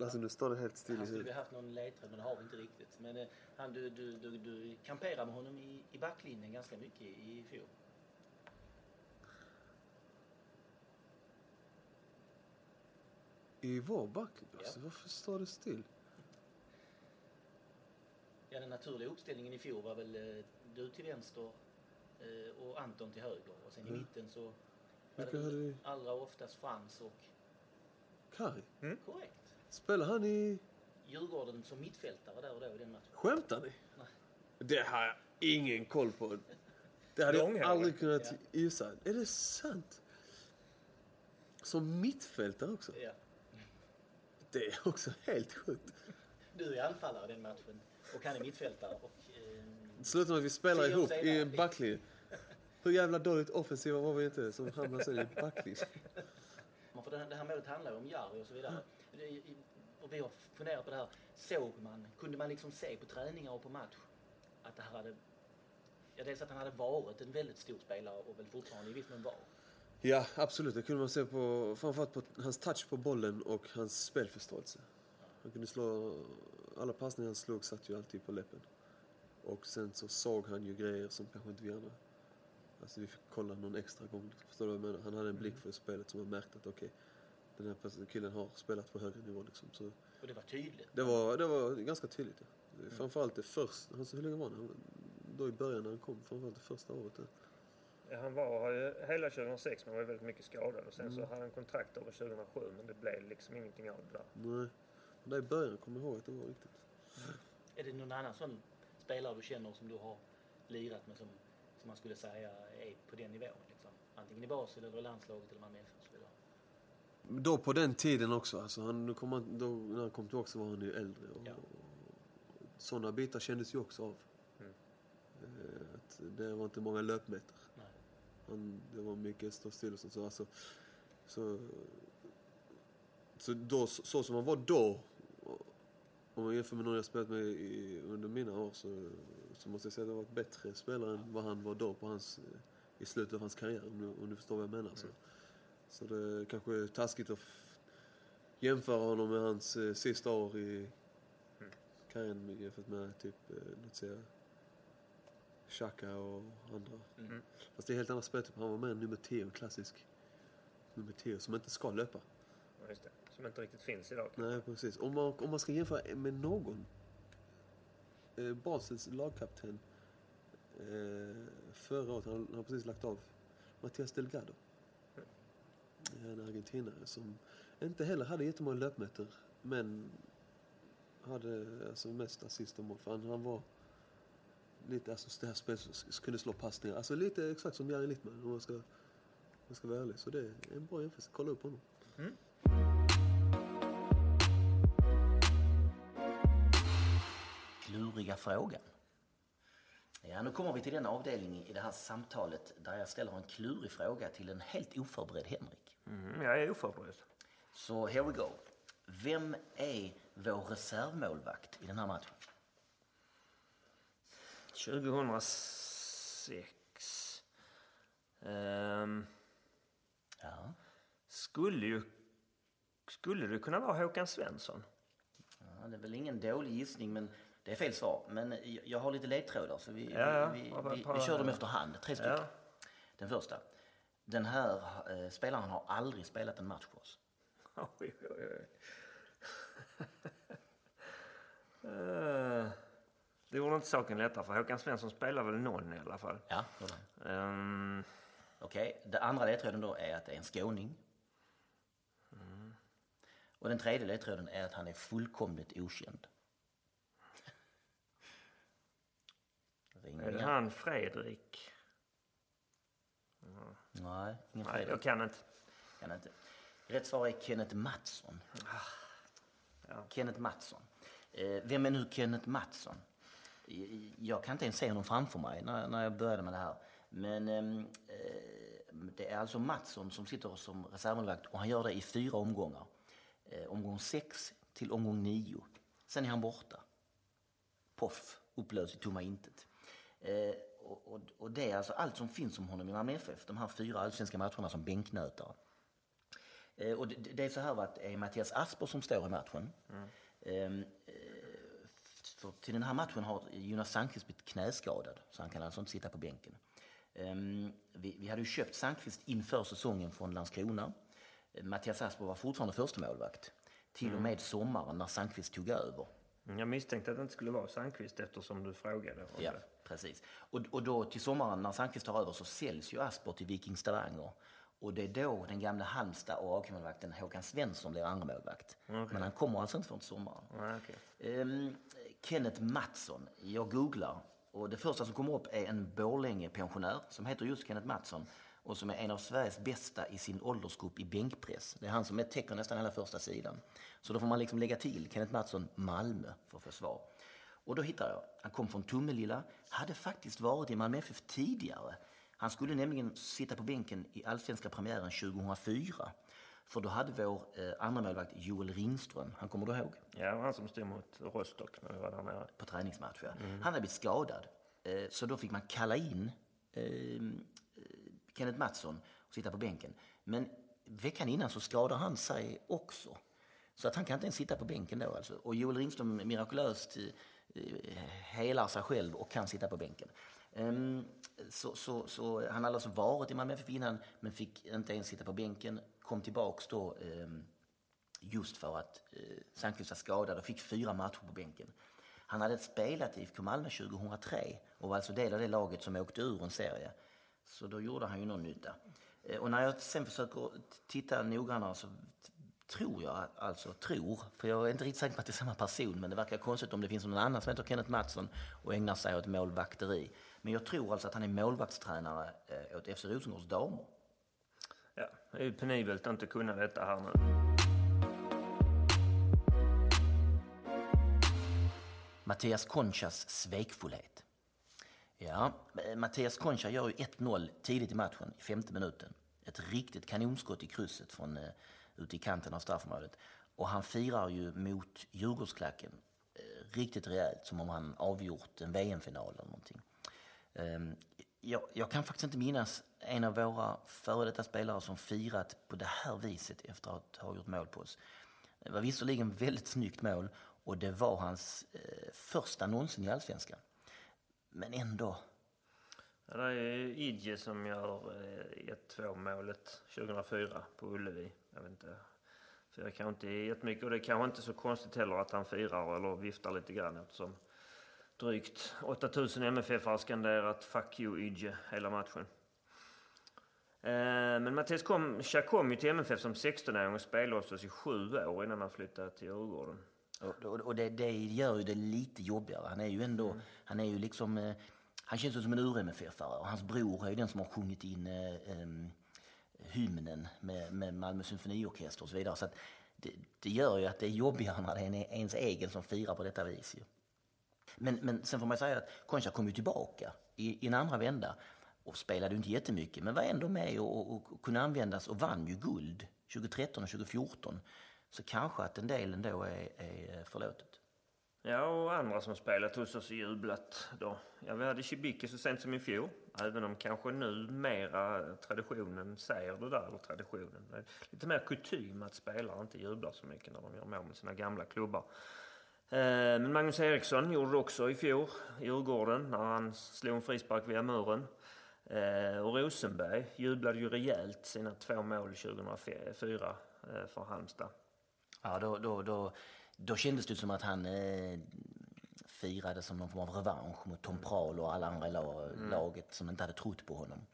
Alltså nu står det helt still i Han skulle vi huvudet. haft någon ledtråd men det har vi inte riktigt. Men eh, han, du, du, du, du kamperade med honom i, i backlinjen ganska mycket i, i fjol. I vår backlinje? Alltså, varför står det still? Ja, den naturliga uppställningen i fjol var väl eh, du till vänster eh, och Anton till höger. Och sen i Mm. mitten så var Vilka det hade vi? allra oftast Frans och... Kari? Korrekt. Spelar han i... Djurgården som mittfältare där och då i den matchen. Skämtar ni? Nej. Det har jag ingen koll på. Det hade jag aldrig kunnat Ja. gissa. Är det sant? Som mittfältare också? Ja. Det är också helt sjukt. Du är anfallare i den matchen och han är mittfältare. Och, eh, Slutar med att vi spelar ihop i en backlinje. Hur jävla dåligt offensiva var vi inte som hamnade sen i backlinje? För det, här, det här målet handlar ju om Jari och så vidare. Mm. och vi har funderat på det här. Såg man, kunde man liksom se på träningar och på match att det här hade... Ja, dels att han hade varit en väldigt stor spelare och väl fortfarande i viss mån var. Ja, absolut. Det kunde man se på, framförallt på hans touch på bollen och hans spelförståelse. Han kunde slå, alla passningar han slog satt ju alltid på läppen. Och sen så såg han ju grejer som kanske inte vi andra. Alltså vi fick kolla någon extra gång. Förstår du vad jag menar? Han hade en blick för spelet som man märkte att okej, den här killen har spelat på högre nivå liksom. Så Och det var tydligt. det var, det var ganska tydligt. Ja. Framförallt det första, alltså hur länge var det? Han- Då i början när han kom, framförallt det första året. Där. Ja, han var ju hela 2006 men var ju väldigt mycket skadad och sen så hade han kontrakt över 2007 men det blev liksom ingenting av det där. Nej. Men där i början kommer jag ihåg att det var riktigt. Är det någon annan sån spelare du känner som du har lirat med som, som man skulle säga är på den nivån? Liksom? Antingen i Basel eller i landslaget eller Malmö FF och så vidare. Då på den tiden också. Alltså han, nu kom han, då, när han kom tillbaka så var han ju äldre. Och, Ja. Sådana bitar kändes ju också av. Mm. Eh, Att det var inte många löpmeter. Nej. Han, det var mycket stå still och sånt. Så, alltså, så, så, då, så, så som han var då, om man jämför med någon jag spelat med i, under mina år så, så måste jag säga att det var ett bättre spelare än vad han var då på hans, i slutet av hans karriär. Om du, om du förstår vad jag menar. Så, så det kanske är taskigt att jämföra honom med hans eh, sista år i karriären jämfört med typ, eh, låt säga, Xhaka och andra. Mm. Fast det är helt andra speltyper. Han var mer nummer 10, en klassisk nummer 10 som inte ska löpa. Ja, just det. Som inte riktigt finns idag. Nej, precis. Om man, om man ska jämföra med någon. Eh, Basels lagkapten eh, förra året, han, han har precis lagt av. Mattias Delgado. Eh, en argentinare som inte heller hade jättemånga löpmeter. Men hade alltså mest assist och mål. För han, han var lite, alltså det här spelet kunde slå passningar. Alltså lite exakt som Jari Littman om man ska, om man ska vara ärlig. Så det är en bra jämförelse. Kolla upp honom. Mm. Kluriga frågan. Ja, nu kommer vi till den avdelning i det här samtalet där jag ställer en klurig fråga till en helt oförberedd Henrik. Mm, jag är oförberedd. Så here we go. Vem är vår reservmålvakt i den här matchen? 2006. Ehm, Ja. skulle ju... Skulle det kunna vara Håkan Svensson? ja, det är väl ingen dålig gissning, men det är fel svar. Men jag- har lite ledtrådar, så vi, Ja, vi, vi, Ja, vi, vi kör dem efterhand. Tre stycken. Ja. Den första. Den här eh, spelaren har aldrig spelat en match för oss. Oj, oj, oj. Eh, det gjorde inte saken lättare för Håkan Svensson spelar väl någon i alla fall. Ja, det. Ehm, Okej, den andra ledtråden då är att det är en skåning. Och den tredje ledtråden är att han är fullkomligt okänd. Ring är det han Fredrik? Nej, ingen Nej, Fredrik. jag kan inte. Kan inte. Rätt svar är Kenneth Mattsson. Ja. Kenneth Mattsson. Eh, vem är nu Kenneth Mattsson? Jag kan inte ens se honom framför mig när, när jag började med det här. Men ehm, eh, det är alltså Mattsson som sitter som reservmålvakt och han gör det i fyra omgångar. Eh, omgång sex till omgång nio. Sen är han borta. Poff, upplöst i tomma intet. Eh, och, och, och det är alltså allt som finns om honom i Malmö FF. De här fyra allsvenska matcherna som bänknötare. Eh, och det, det är så här att det är Mattias Asper som står i matchen. Ehm, eh, för till den här matchen har Jonas Sandqvist blivit knäskadad, så han kan alltså inte sitta på bänken. Ehm, vi, vi hade ju köpt Sandqvist inför säsongen från Landskrona. Eh, Mattias Asper var fortfarande första målvakt till och med sommaren när Sandqvist tog över. Jag misstänkte att det inte skulle vara Sandqvist eftersom du frågade. Ja, det. Precis. Och, och då till sommaren när Sandqvist tar över så säljs ju Asper till Viking Stavanger. Och det är då den gamla Halmstad och AIK-målvakten Håkan Svensson blir andra målvakt. Men han kommer alltså inte förrän till sommaren. Nej, okej. Ehm, Kenneth Mattsson. Jag googlar och det första som kommer upp är en Borlänge-pensionär som heter just Kenneth Mattsson och som är en av Sveriges bästa i sin åldersgrupp i bänkpress. Det är han som täcker nästan hela första sidan. Så då får man liksom lägga till Kenneth Mattsson, Malmö, för att få svar. Och då hittar jag. Han kom från Tummelilla, hade faktiskt varit i Malmö FF tidigare. Han skulle nämligen sitta på bänken i allsvenska premiären 2004. För då hade vår eh, andra målvakt Joel Ringström, han kommer du ihåg? Ja, han som stod mot Rostock när vi var där nere. På träningsmatch, ja. Han hade blivit skadad. Eh, så då fick man kalla in eh, Kenneth Mattsson och sitta på bänken. Men veckan innan så skadar han sig också. Så att han kan inte ens sitta på bänken då alltså. Och Joel Ringström mirakulöst eh, helar sig själv och kan sitta på bänken. Ehm, så, så, så han hade alltså varit i Malmö FF innan men fick inte ens sitta på bänken. Kom tillbaks då ehm, just för att eh, Sandqvist var skadad och fick fyra matcher på bänken. Han hade spelat i IFK Malmö 2003 och var alltså del av det laget som åkte ur en serie. Så då gjorde han ju någon nytta. Eh, och när jag sen försöker titta noggrannare så tror jag, alltså tror, för jag är inte riktigt säker på att det är samma person, men det verkar konstigt om det finns någon annan som heter Kenneth Mattsson och ägnar sig åt målvakteri. Men jag tror alltså att han är målvaktstränare eh, åt FC Rosengårds damer. Ja, det är ju penibelt att inte kunna detta här nu. Mattias Conchas svekfullhet. Ja, eh, Mattias Concha gör ju 1-0 tidigt i matchen, i femte minuten. Ett riktigt kanonskott i krysset från uh, ute i kanten av straffområdet. Och han firar ju mot Djurgårdsklacken eh, riktigt rejält, som om han avgjort en VM-final eller någonting. Ehm, jag, jag kan faktiskt inte minnas en av våra före detta spelare som firat på det här viset efter att ha gjort mål på oss. Det var visserligen väldigt snyggt mål och det var hans eh, första någonsin i Allsvenskan. Men ändå. Ja, det är Idje som gör 1-2 målet 2004 på Ullevi. Jag vet inte. Jag kanske inte jättemycket och det är kanske inte så konstigt heller att han firar eller viftar lite grann eftersom drygt 8000 MFF har skanderat 'Fuck you Idje' hela matchen. Eh, Men Mattias kom, kom ju till MFF som 16-åring och spelade hos oss i sju år innan han flyttade till Djurgården. Och, och, och det, det gör ju det lite jobbigare. Han är ju ändå, han är ju liksom, eh, han känns ju som en ur-MFF-are och hans bror är ju den som har sjungit in em, hymnen med, med Malmö symfoniorkester och så vidare. Så att det, det gör ju att det är jobbigare när det är ens egen som firar på detta vis. Ju. Men, men sen får man säga att Concha kom ju tillbaka i, i en andra vända och spelade inte jättemycket men var ändå med och, och, och kunde användas och vann ju guld 2013 och 2014. Så kanske att en del ändå är, är förlåtet. Ja, och andra som spelat hos oss och jublat då. Ja, vi hade Cibicke så sent som i fjol. Även om kanske nu mera traditionen säger det där, eller traditionen. Det är lite mer kutym att spelare inte jublar så mycket när de gör mål med sina gamla klubbar. Eh, men Magnus Eriksson gjorde det också i fjol i Djurgården när han slog en frispark via muren. Eh, och Rosenberg jublade ju rejält sina två mål 2004 eh, för Halmstad. Ja, då, då, då, då kändes det som att han eh, firade som någon form av revansch mot Tom Prahl och alla andra i la, laget som inte hade trott på honom.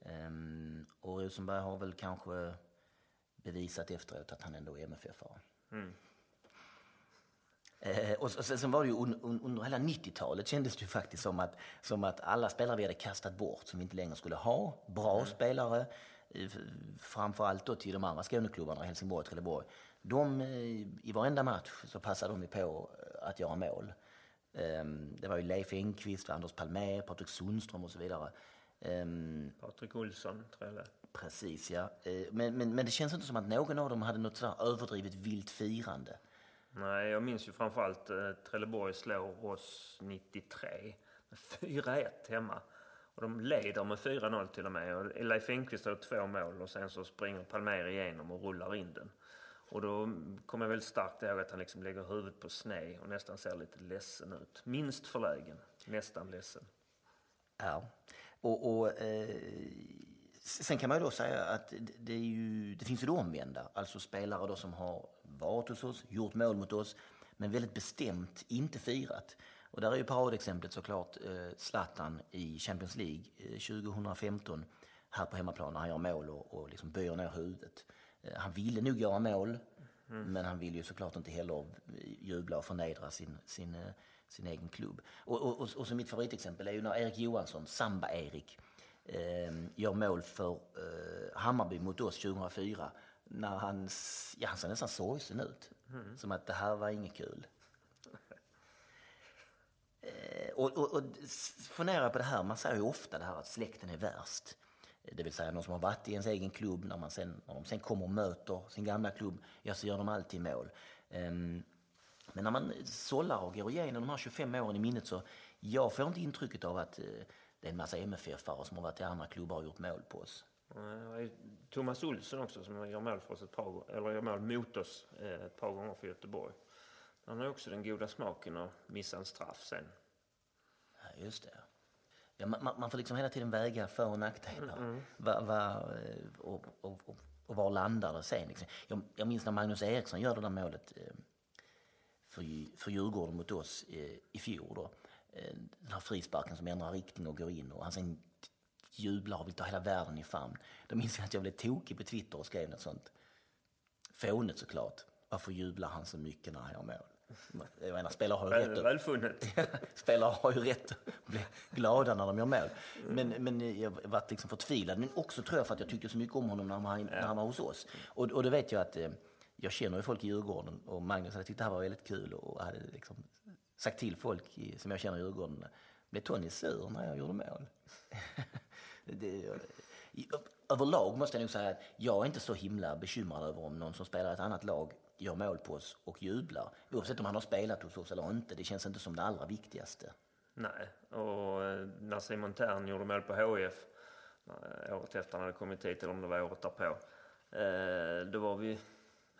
Ehm, och Rosenberg har väl kanske bevisat efteråt att han ändå är MFF-are. Eh, och sen, sen var det ju un, un, under hela 90-talet kändes det ju faktiskt som att, som att alla spelare vi hade kastat bort som vi inte längre skulle ha, bra spelare, eh, framförallt då till de andra Skåneklubbarna, Helsingborg och Trelleborg. De, eh, I varenda match så passade de ju på att göra mål. Ehm, Det var ju Leif Engqvist, Anders Palmér, Patrik Sundström och så vidare. Ehm, Patrik Olsson, Trelle. Precis, ja. Eh, Men, men, men det känns inte som att någon av dem hade något sådär överdrivet vilt firande. Nej, jag minns ju framförallt eh, Trelleborg slår oss 93 med 4-1 hemma. Och de leder med 4-0 till och med. Och Leif Engqvist har två mål och sen så springer Palmér igenom och rullar in den. Och då kommer jag väldigt starkt ihåg att han liksom lägger huvudet på sned och nästan ser lite ledsen ut. Minst förlägen, nästan ledsen. Ja. Och, och, eh, sen kan man ju då säga att det, är ju, det finns ju det omvända. Alltså spelare då som har varit hos oss, gjort mål mot oss, men väldigt bestämt inte firat. Och där är ju paradexemplet såklart eh, Zlatan i Champions League eh, 2015 här på hemmaplan när han gör mål och, och liksom böjer ner huvudet. Eh, han ville nog göra mål, men han ville ju såklart inte heller jubla och förnedra sin, sin, eh, sin egen klubb. Och, och, och, och så mitt favoritexempel är ju när Erik Johansson, Samba-Erik, eh, gör mål för eh, Hammarby mot oss 2004. När han, ja, han ser nästan sorgsen ut. Som att det här var inget kul. Eh, och, och, och fundera på det här, man säger ju ofta det här att släkten är värst. Det vill säga någon som har varit i ens egen klubb. När, man sen, när de sen kommer och möter sin gamla klubb, ja så gör de alltid mål. Ehm, men när man sållar och går igenom de här 25 åren i minnet så jag får inte intrycket av att eh, det är en massa MFF-are som har varit i andra klubbar och gjort mål på oss. Thomas Olsson också som gör mål för oss ett par eller gör mål mot oss eh, ett par gånger för Göteborg. Han har också den goda smaken att missa en straff sen. Ja, just det. Ja, man, man får liksom hela tiden väga för och nackdelar. Mm. Va, va, och, och, och, och var landar det sen? Liksom. Jag, jag minns när Magnus Eriksson gör det där målet för, för Djurgården mot oss i fjol. Då. Den här frisparken som ändrar riktning och går in och han sen jublar och vill ta hela världen i famn. Då minns jag att jag blev tokig på Twitter och skrev något sånt. Fånigt såklart. Varför jublar han så mycket när han gör mål? Jag menar, spelare har ju rätt Välfunnet. spelare har ju rätt att bli glada när de gör mål. Men, men jag var liksom förtvivlad. Men också tror jag för att jag tyckte så mycket om honom när han, när han var hos oss. Och, och då vet jag att eh, jag känner ju folk i Djurgården och Magnus hade tyckt det här var väldigt kul och hade liksom sagt till folk i, som jag känner i Djurgården. Blev Tony sur när jag gjorde mål? det, överlag måste jag nog säga att jag är inte så himla bekymrad över om någon som spelar i ett annat lag gör mål på oss och jublar. Oavsett om han har spelat hos oss eller inte. Det känns inte som det allra viktigaste. Nej, och eh, när Simon Tern gjorde mål på HF eh, året efter han hade kommit hit, eller om det var året därpå, eh, då var vi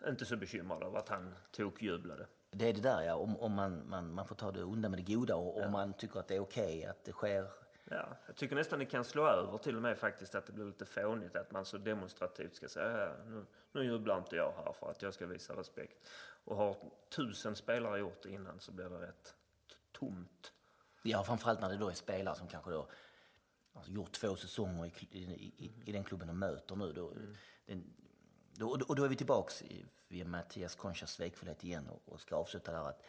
inte så bekymrade över att han tokjublade. Det är det där ja, om, om man, man, man får ta det onda med det goda och om man tycker att det är okej okay, att det sker Ja, jag tycker nästan det kan slå över till och med faktiskt att det blir lite fånigt att man så demonstrativt ska säga nu, nu jublar inte jag här för att jag ska visa respekt. Och har tusen spelare gjort det innan så blir det rätt tomt. Ja, framförallt när det då är spelare som kanske då alltså, gjort två säsonger i, i, i, i den klubben de möter nu. Då, mm. den, då, och då är vi tillbaks vid Mattias Conchas svekfullhet igen och, och ska avsluta där att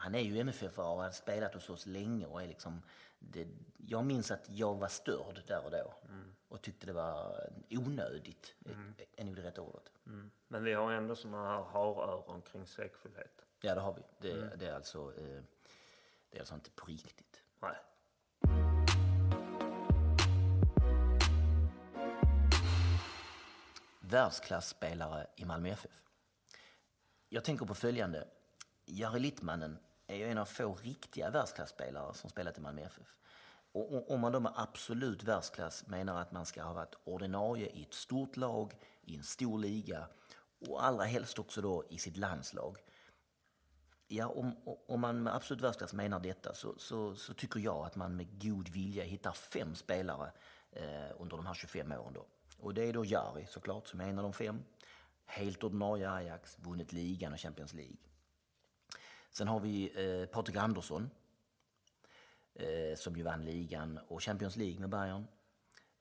han är ju MFF och har spelat hos oss länge och är liksom det, jag minns att jag var störd där och då mm. och tyckte det var onödigt, mm. är nog det rätta ordet. Mm. Men vi har ändå sådana här haröron kring svekfullhet. Ja, det har vi. Det, mm. det, är alltså, eh, det är alltså inte på riktigt. Nej. Världsklasspelare i Malmö FF. Jag tänker på följande. Jari Littmannen är ju en av få riktiga världsklasspelare som spelat i Malmö FF. Och om man då med absolut världsklass menar att man ska ha varit ordinarie i ett stort lag, i en stor liga och allra helst också då i sitt landslag. Ja, om, om man med absolut världsklass menar detta så, så, så, tycker jag att man med god vilja hittar fem spelare eh, under de här 25 åren. Då. Och det är då Jari såklart som är en av de fem. Helt ordinarie Ajax, vunnit ligan och Champions League. Sen har vi eh, Patrik Andersson eh, som ju vann ligan och Champions League med Bayern.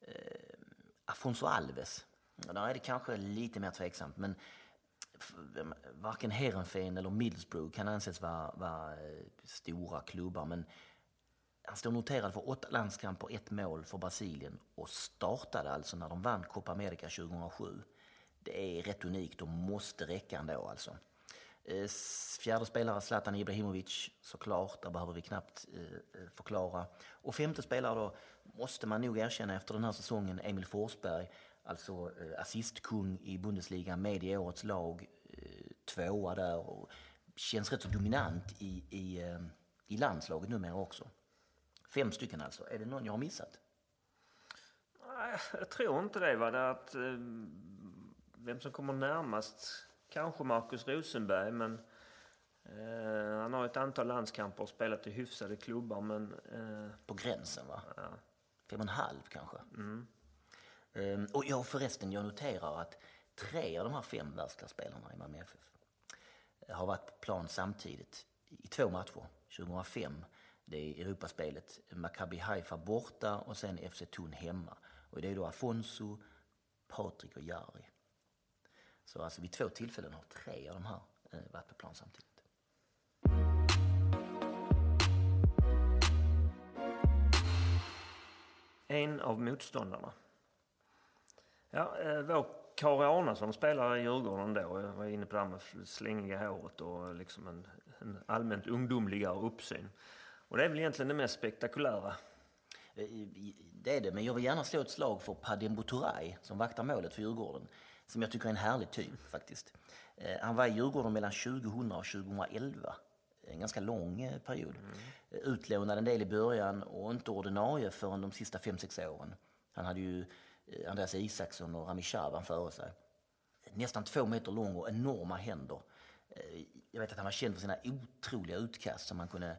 Eh, Afonso Alves, där är det kanske lite mer tveksamt men varken Heerenveen eller Middlesbrough kan anses vara, vara eh, stora klubbar men han står noterad för åtta landskamper, ett mål för Brasilien och startade alltså när de vann Copa America 2007. Det är rätt unikt och måste räcka ändå alltså. Eh, fjärde spelare Zlatan Ibrahimovic såklart, där behöver vi knappt eh, eh, förklara. Och femte spelare då måste man nog erkänna efter den här säsongen Emil Forsberg, alltså eh, assistkung i Bundesliga med i årets lag, tvåa där och känns rätt så dominant i, i, i landslaget numera också. Fem stycken alltså. Är det någon jag har missat? Nej, Jag tror inte det. Va? det att, vem som kommer närmast Kanske Markus Rosenberg, men eh, han har ett antal landskamper och spelat i hyfsade klubbar. Men, eh, På gränsen va? Ja. Fem och en halv kanske? Mm. Um, och jag förresten, jag noterar att tre av de här fem världsklassspelarna i Malmö FF har varit på plan samtidigt i två matcher. 2005, det är Europaspelet, Maccabi Haifa borta och sen FC Thun hemma. Och det är då Afonso, Patrik och Jari. Så alltså vid två tillfällen har tre av de här eh, varit på plan samtidigt. En av motståndarna. Ja, eh, vår Kari Arnason spelar i Djurgården då. Jag var inne på det här med slängiga håret och liksom en, en allmänt ungdomligare uppsyn. Och det är väl egentligen det mest spektakulära eh, det är det. Men jag vill gärna slå ett slag för Padembo Turay som vaktar målet för Djurgården. Som jag tycker är en härlig typ faktiskt. Eh, han var i Djurgården mellan 2000 och 2011. En ganska lång eh, period. Mm. Utlånad en del i början och inte ordinarie förrän de sista 5-6 åren. Han hade ju Andreas Isaksson och Rami Shaban före sig. Nästan två meter lång och enorma händer. Jag vet att han var känd för sina otroliga utkast som han kunde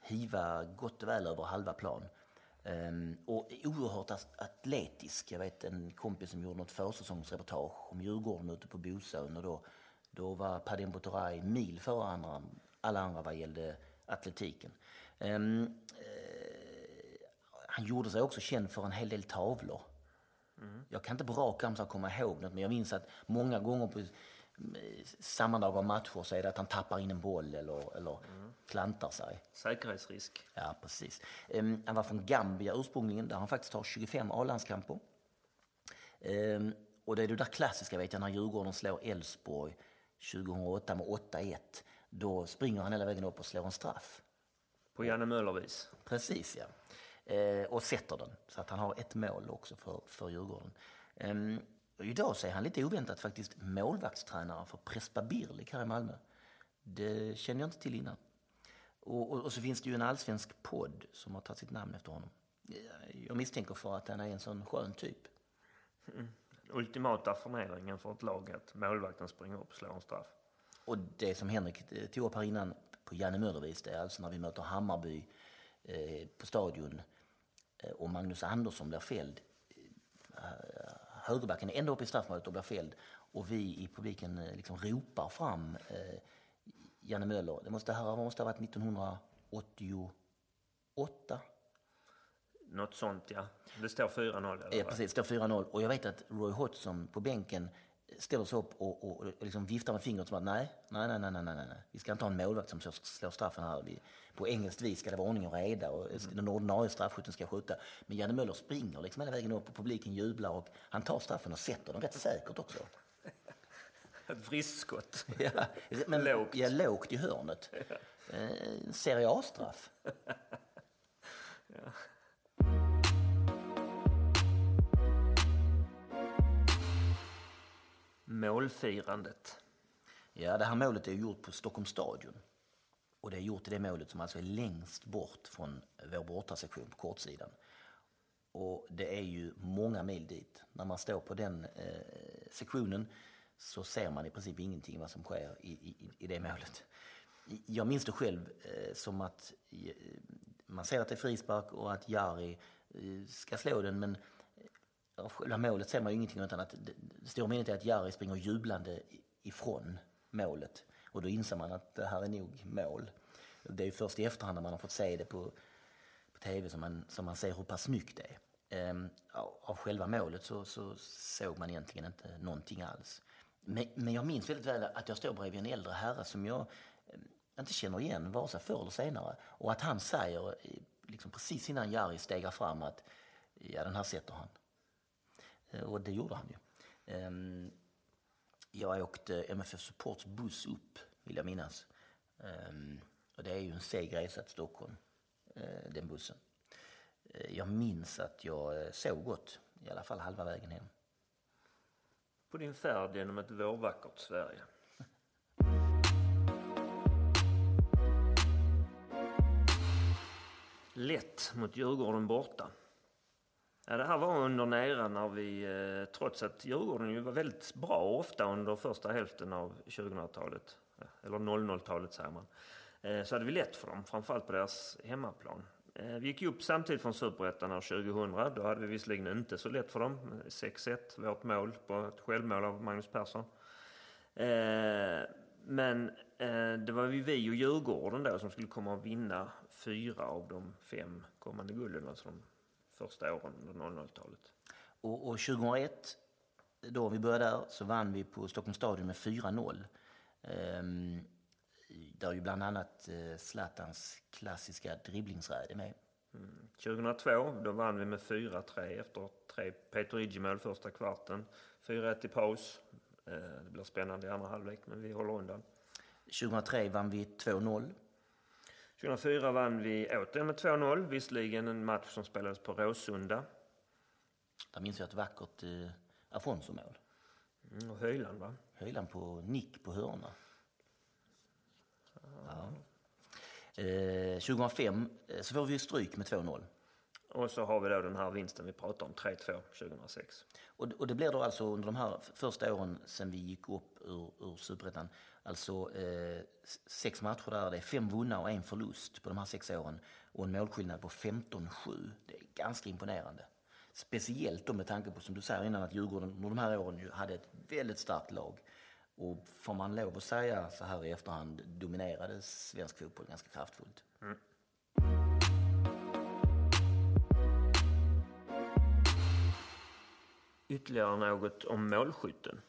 hiva gott och väl över halva plan. Um, och oerhört atletisk. Jag vet en kompis som gjorde något försäsongsreportage om Djurgården ute på Bosön och då, då var Padem Botoray mil före andra, alla andra vad gällde atletiken. Um, uh, han gjorde sig också känd för en hel del tavlor. Mm. Jag kan inte på rak arm komma ihåg något, men jag minns att många gånger på sammandrag av matcher så är det att han tappar in en boll eller, eller mm. Klantar sig. Säkerhetsrisk. Ja, precis. Um, han var från Gambia ursprungligen där han faktiskt har 25 A-landskamper. Um, och det är det där klassiska vet jag när Djurgården slår Elfsborg 2008 med 8-1. Då springer han hela vägen upp och slår en straff. På Janne Möller-vis. Precis, ja. Uh, och sätter den. Så att han har ett mål också för, för Djurgården. Um, idag så är han lite oväntat faktiskt målvaktstränare för Prespa Birlik här i Malmö. Det känner jag inte till innan. Och, och, och, så finns det ju en allsvensk podd som har tagit sitt namn efter honom. Jag misstänker för att han är en sån skön typ. Mm. Ultimata förnedringen för ett lag att målvakten springer upp och slår en straff. Och det som Henrik tog upp här innan på Janne Möller-vis, det är alltså när vi möter Hammarby eh, på stadion eh, och Magnus Andersson blir fälld. Eh, högerbacken är ändå uppe i straffområdet och blir fälld. Och vi i publiken eh, liksom ropar fram eh, Janne Möller. Det måste, här måste ha varit 1988. Något sånt, ja. Det står 4-0. Ja, precis. Det står 4-0. Och jag vet att Roy Hodgson på bänken ställer sig upp och, och, och liksom viftar med fingret som att nej, nej, nej, nej, nej, nej, nej. Vi ska inte ha en målvakt som slår straffen här. Vi, på engelskt vis ska det vara ordning och reda och mm. den ordinarie straffskytten ska skjuta. Men Janne Möller springer liksom hela vägen upp och publiken jublar och han tar straffen och sätter den rätt säkert också. Ett vristskott. Ja, men, lågt. Ja, lågt i hörnet. Ja. Eh, Serie A-straff. ja. Målfirandet. Ja, det här målet är gjort på Stockholms stadion. Och det är gjort i det målet som alltså är längst bort från vår bortasektion på kortsidan. Och det är ju många mil dit. När man står på den eh, sektionen så ser man i princip ingenting vad som sker i, i, i det målet. Jag minns det själv eh, som att eh, man ser att det är frispark och att Jari eh, ska slå den men eh, av själva målet ser man ju ingenting utan att det, det stora minnet är att Jari springer jublande ifrån målet. Och då inser man att det här är nog mål. Det är ju först i efterhand när man har fått se det på, på tv som man, som man ser hur pass snyggt det är. Ehm, av själva målet så, så, såg man egentligen inte någonting alls. Men, men jag minns väldigt väl att jag står bredvid en äldre herre som jag eh, inte känner igen vare sig förr eller senare. Och att han säger, eh, liksom precis innan Jari stegar fram, att ja, den här sätter han. Eh, och det gjorde han ju. Ehm, jag åkte MFF Supports buss upp, vill jag minnas. Ehm, och det är ju en seg resa till Stockholm, den bussen. Jag minns att jag sov gott, i alla fall halva vägen hem. På din färd genom ett vårvackert Sverige. Lätt mot Djurgården borta. Ja, det här var under nere när vi, eh, trots att Djurgården ju var väldigt bra ofta under första hälften av 2000-talet, eh, eller 00-talet säger man, eh, så hade vi lätt för dem, framförallt på deras hemmaplan. Eh, vi gick upp samtidigt från Superettan år 2000. Då hade vi visserligen inte så lätt för dem. 6-1, vårt mål på ett självmål av Magnus Persson. Eh, men eh, det var ju vi och Djurgården då som skulle komma att vinna fyra av de fem kommande gulden. Alltså de första åren under 00-talet. Och, och 2001, då vi började där, så vann vi på Stockholms stadion med 4-0. Ehm, där ju bland annat eh, Zlatans klassiska dribblingsräd är med. Mm. 2002 då vann vi med 4-3 efter tre Peter Iggy-mål första kvarten. 4-1 i paus. Eh, det blir spännande i andra halvlek men vi håller undan. 2003 vann vi 2-0. 2004 vann vi återigen med 2-0, visserligen en match som spelades på Råsunda. Där minns jag ett vackert eh, Afonso-mål. Mm, och Höjland va? Höjland på nick på hörna. Ja. Eh, 2005 eh, så får vi stryk med 2-0. Och så har vi då den här vinsten vi pratade om, 3-2 2006. Och, och det blir då alltså under de här första åren sen vi gick upp ur, ur Superettan, alltså eh, sex matcher där, det är fem vunna och en förlust på de här sex åren och en målskillnad på 15-7. Det är ganska imponerande. Speciellt då med tanke på, som du säger innan, att Djurgården under de här åren ju hade ett väldigt starkt lag. Och får man lov att säga så här i efterhand, dominerade svensk fotboll ganska kraftfullt. Mm. Ytterligare något om målskytten.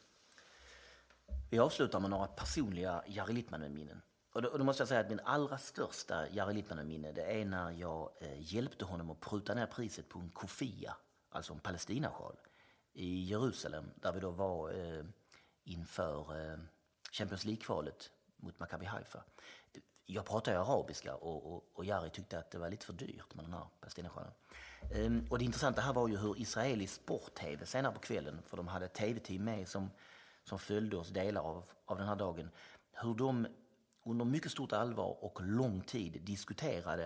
Vi avslutar med några personliga Jari Littmanen-minnen. Och då, och då måste jag säga att min allra största Jari Littmanen-minne det är när jag eh, hjälpte honom att pruta ner priset på en kofia, alltså en palestinasjal, i Jerusalem där vi då var eh, inför eh, Champions League-kvalet mot Maccabi Haifa. Jag pratar ju arabiska och, och, och Jari tyckte att det var lite för dyrt med den här palestinasjalen. Ehm, och det intressanta här var ju hur israelisk sport-tv senare på kvällen, för de hade ett tv-team med som, som följde oss delar av, av den här dagen, hur de under mycket stort allvar och lång tid diskuterade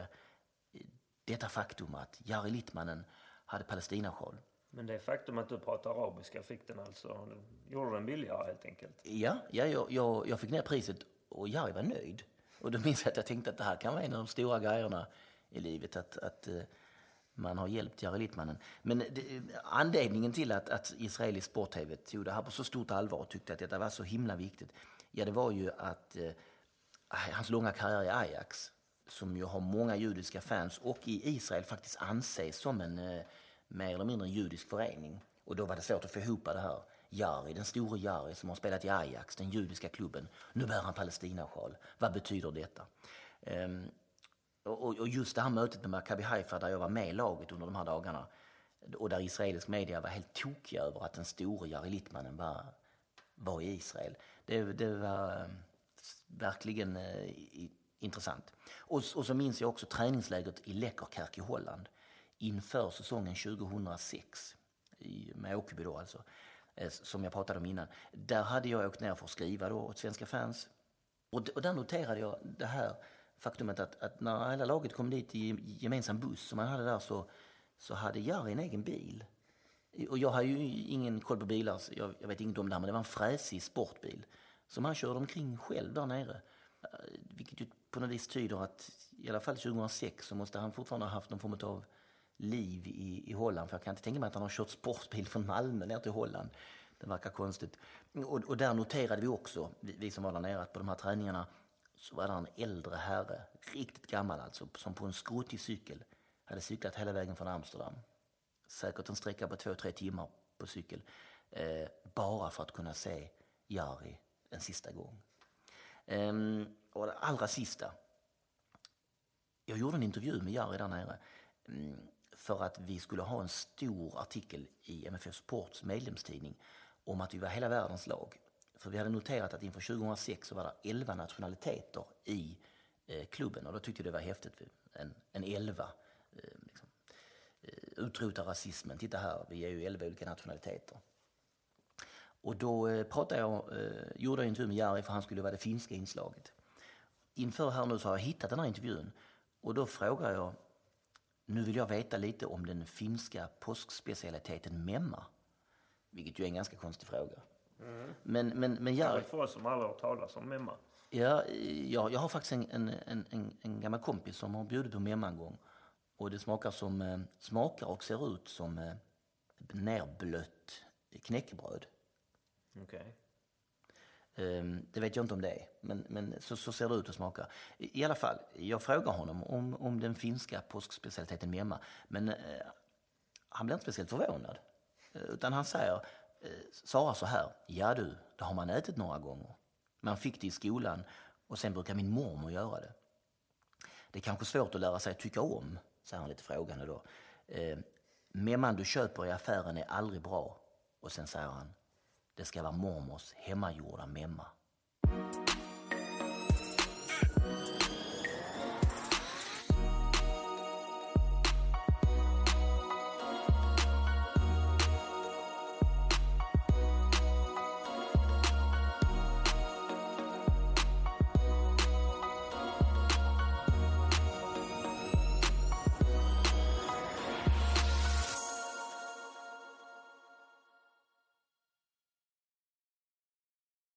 eh, detta faktum att Jari Littmanen hade palestinasjal. Men det faktum att du pratar arabiska fick den alltså, gjorde den billigare helt enkelt? Ja, ja jag, jag, jag fick ner priset och Jari var nöjd. Och då minns jag att jag tänkte att det här kan vara en av de stora grejerna i livet, att, att eh, man har hjälpt Jari Littmannen. Men det, anledningen till att, att israelisk sport-tv tog det här på så stort allvar och tyckte att detta var så himla viktigt, ja det var ju att eh, hans långa karriär i Ajax, som ju har många judiska fans och i Israel faktiskt anses som en eh, mer eller mindre en judisk förening. Och då var det svårt att få ihop det här. Jari, den store Jari som har spelat i Ajax, den judiska klubben. Nu bär han Palestinasjal. Vad betyder detta? Um, och, och, just det här mötet med Maccabi Haifa där jag var med i laget under de här dagarna och där israelisk media var helt tokiga över att den store Jari Littmanen var, var i Israel. Det, det var ehm, verkligen eh, intressant. Och, och så minns jag också träningslägret i Lekkerkerk i Holland inför säsongen 2006 i, med Åkerby då alltså, eh, som jag pratade om innan. Där hade jag åkt ner för att skriva då åt svenska fans. Och, och där noterade jag det här faktumet att, att när hela laget kom dit i gemensam buss som man hade där så, så hade Jari en egen bil. Och jag har ju ingen koll på bilar, jag, jag vet inget om det här, men det var en fräsig sportbil som han körde omkring själv där nere. Eh, vilket ju på något vis tyder att i alla fall 2006 så måste han fortfarande ha haft någon form av liv i, i Holland. För jag kan inte tänka mig att han har kört sportbil från Malmö ner till Holland. Det verkar konstigt. Och, och där noterade vi också, vi, vi som var där nere, att på de här träningarna så var det en äldre herre, riktigt gammal alltså, som på en skrotig cykel hade cyklat hela vägen från Amsterdam. Säkert en sträcka på två, tre timmar på cykel. Eh, bara för att kunna se Jari en sista gång. Eh, och det allra sista. Jag gjorde en intervju med Jari där nere. Mm, för att vi skulle ha en stor artikel i MFF Sports medlemstidning om att vi var hela världens lag. För vi hade noterat att inför 2006 så var det 11 nationaliteter i eh, klubben och då tyckte jag det var häftigt. En, en 11. Eh, liksom. eh, utrota rasismen. Titta här, vi är ju 11 olika nationaliteter. Och då eh, pratade jag, eh, gjorde jag intervju med Jari för han skulle vara det finska inslaget. Inför här nu så har jag hittat den här intervjun och då frågar jag nu vill jag veta lite om den finska påskspecialiteten memma. Vilket ju är en ganska konstig fråga. Mm. Men, men, men jag... För oss som aldrig har hört talas om memma. Ja, jag, jag har faktiskt en, en, en, en, gammal kompis som har bjudit på memma en gång. Och det smakar, som, eh, smakar och ser ut som eh, nerblött knäckebröd. Okej. Okay. Ehm, det vet jag inte om det är, men, men så, så, ser det ut att smaka. I, alla fall, jag frågar honom om, om den finska påskspecialiteten memma, men eh, han blir inte speciellt förvånad. Eh, utan han säger, eh, svarar så här, ja du, det har man ätit några gånger. Man fick det i skolan och sen brukar min mormor göra det. Det är kanske svårt att lära sig att tycka om, säger han lite frågande då. Eh, memman du köper i affären är aldrig bra. Och sen säger han, det ska vara mormors hemmagjorda memma.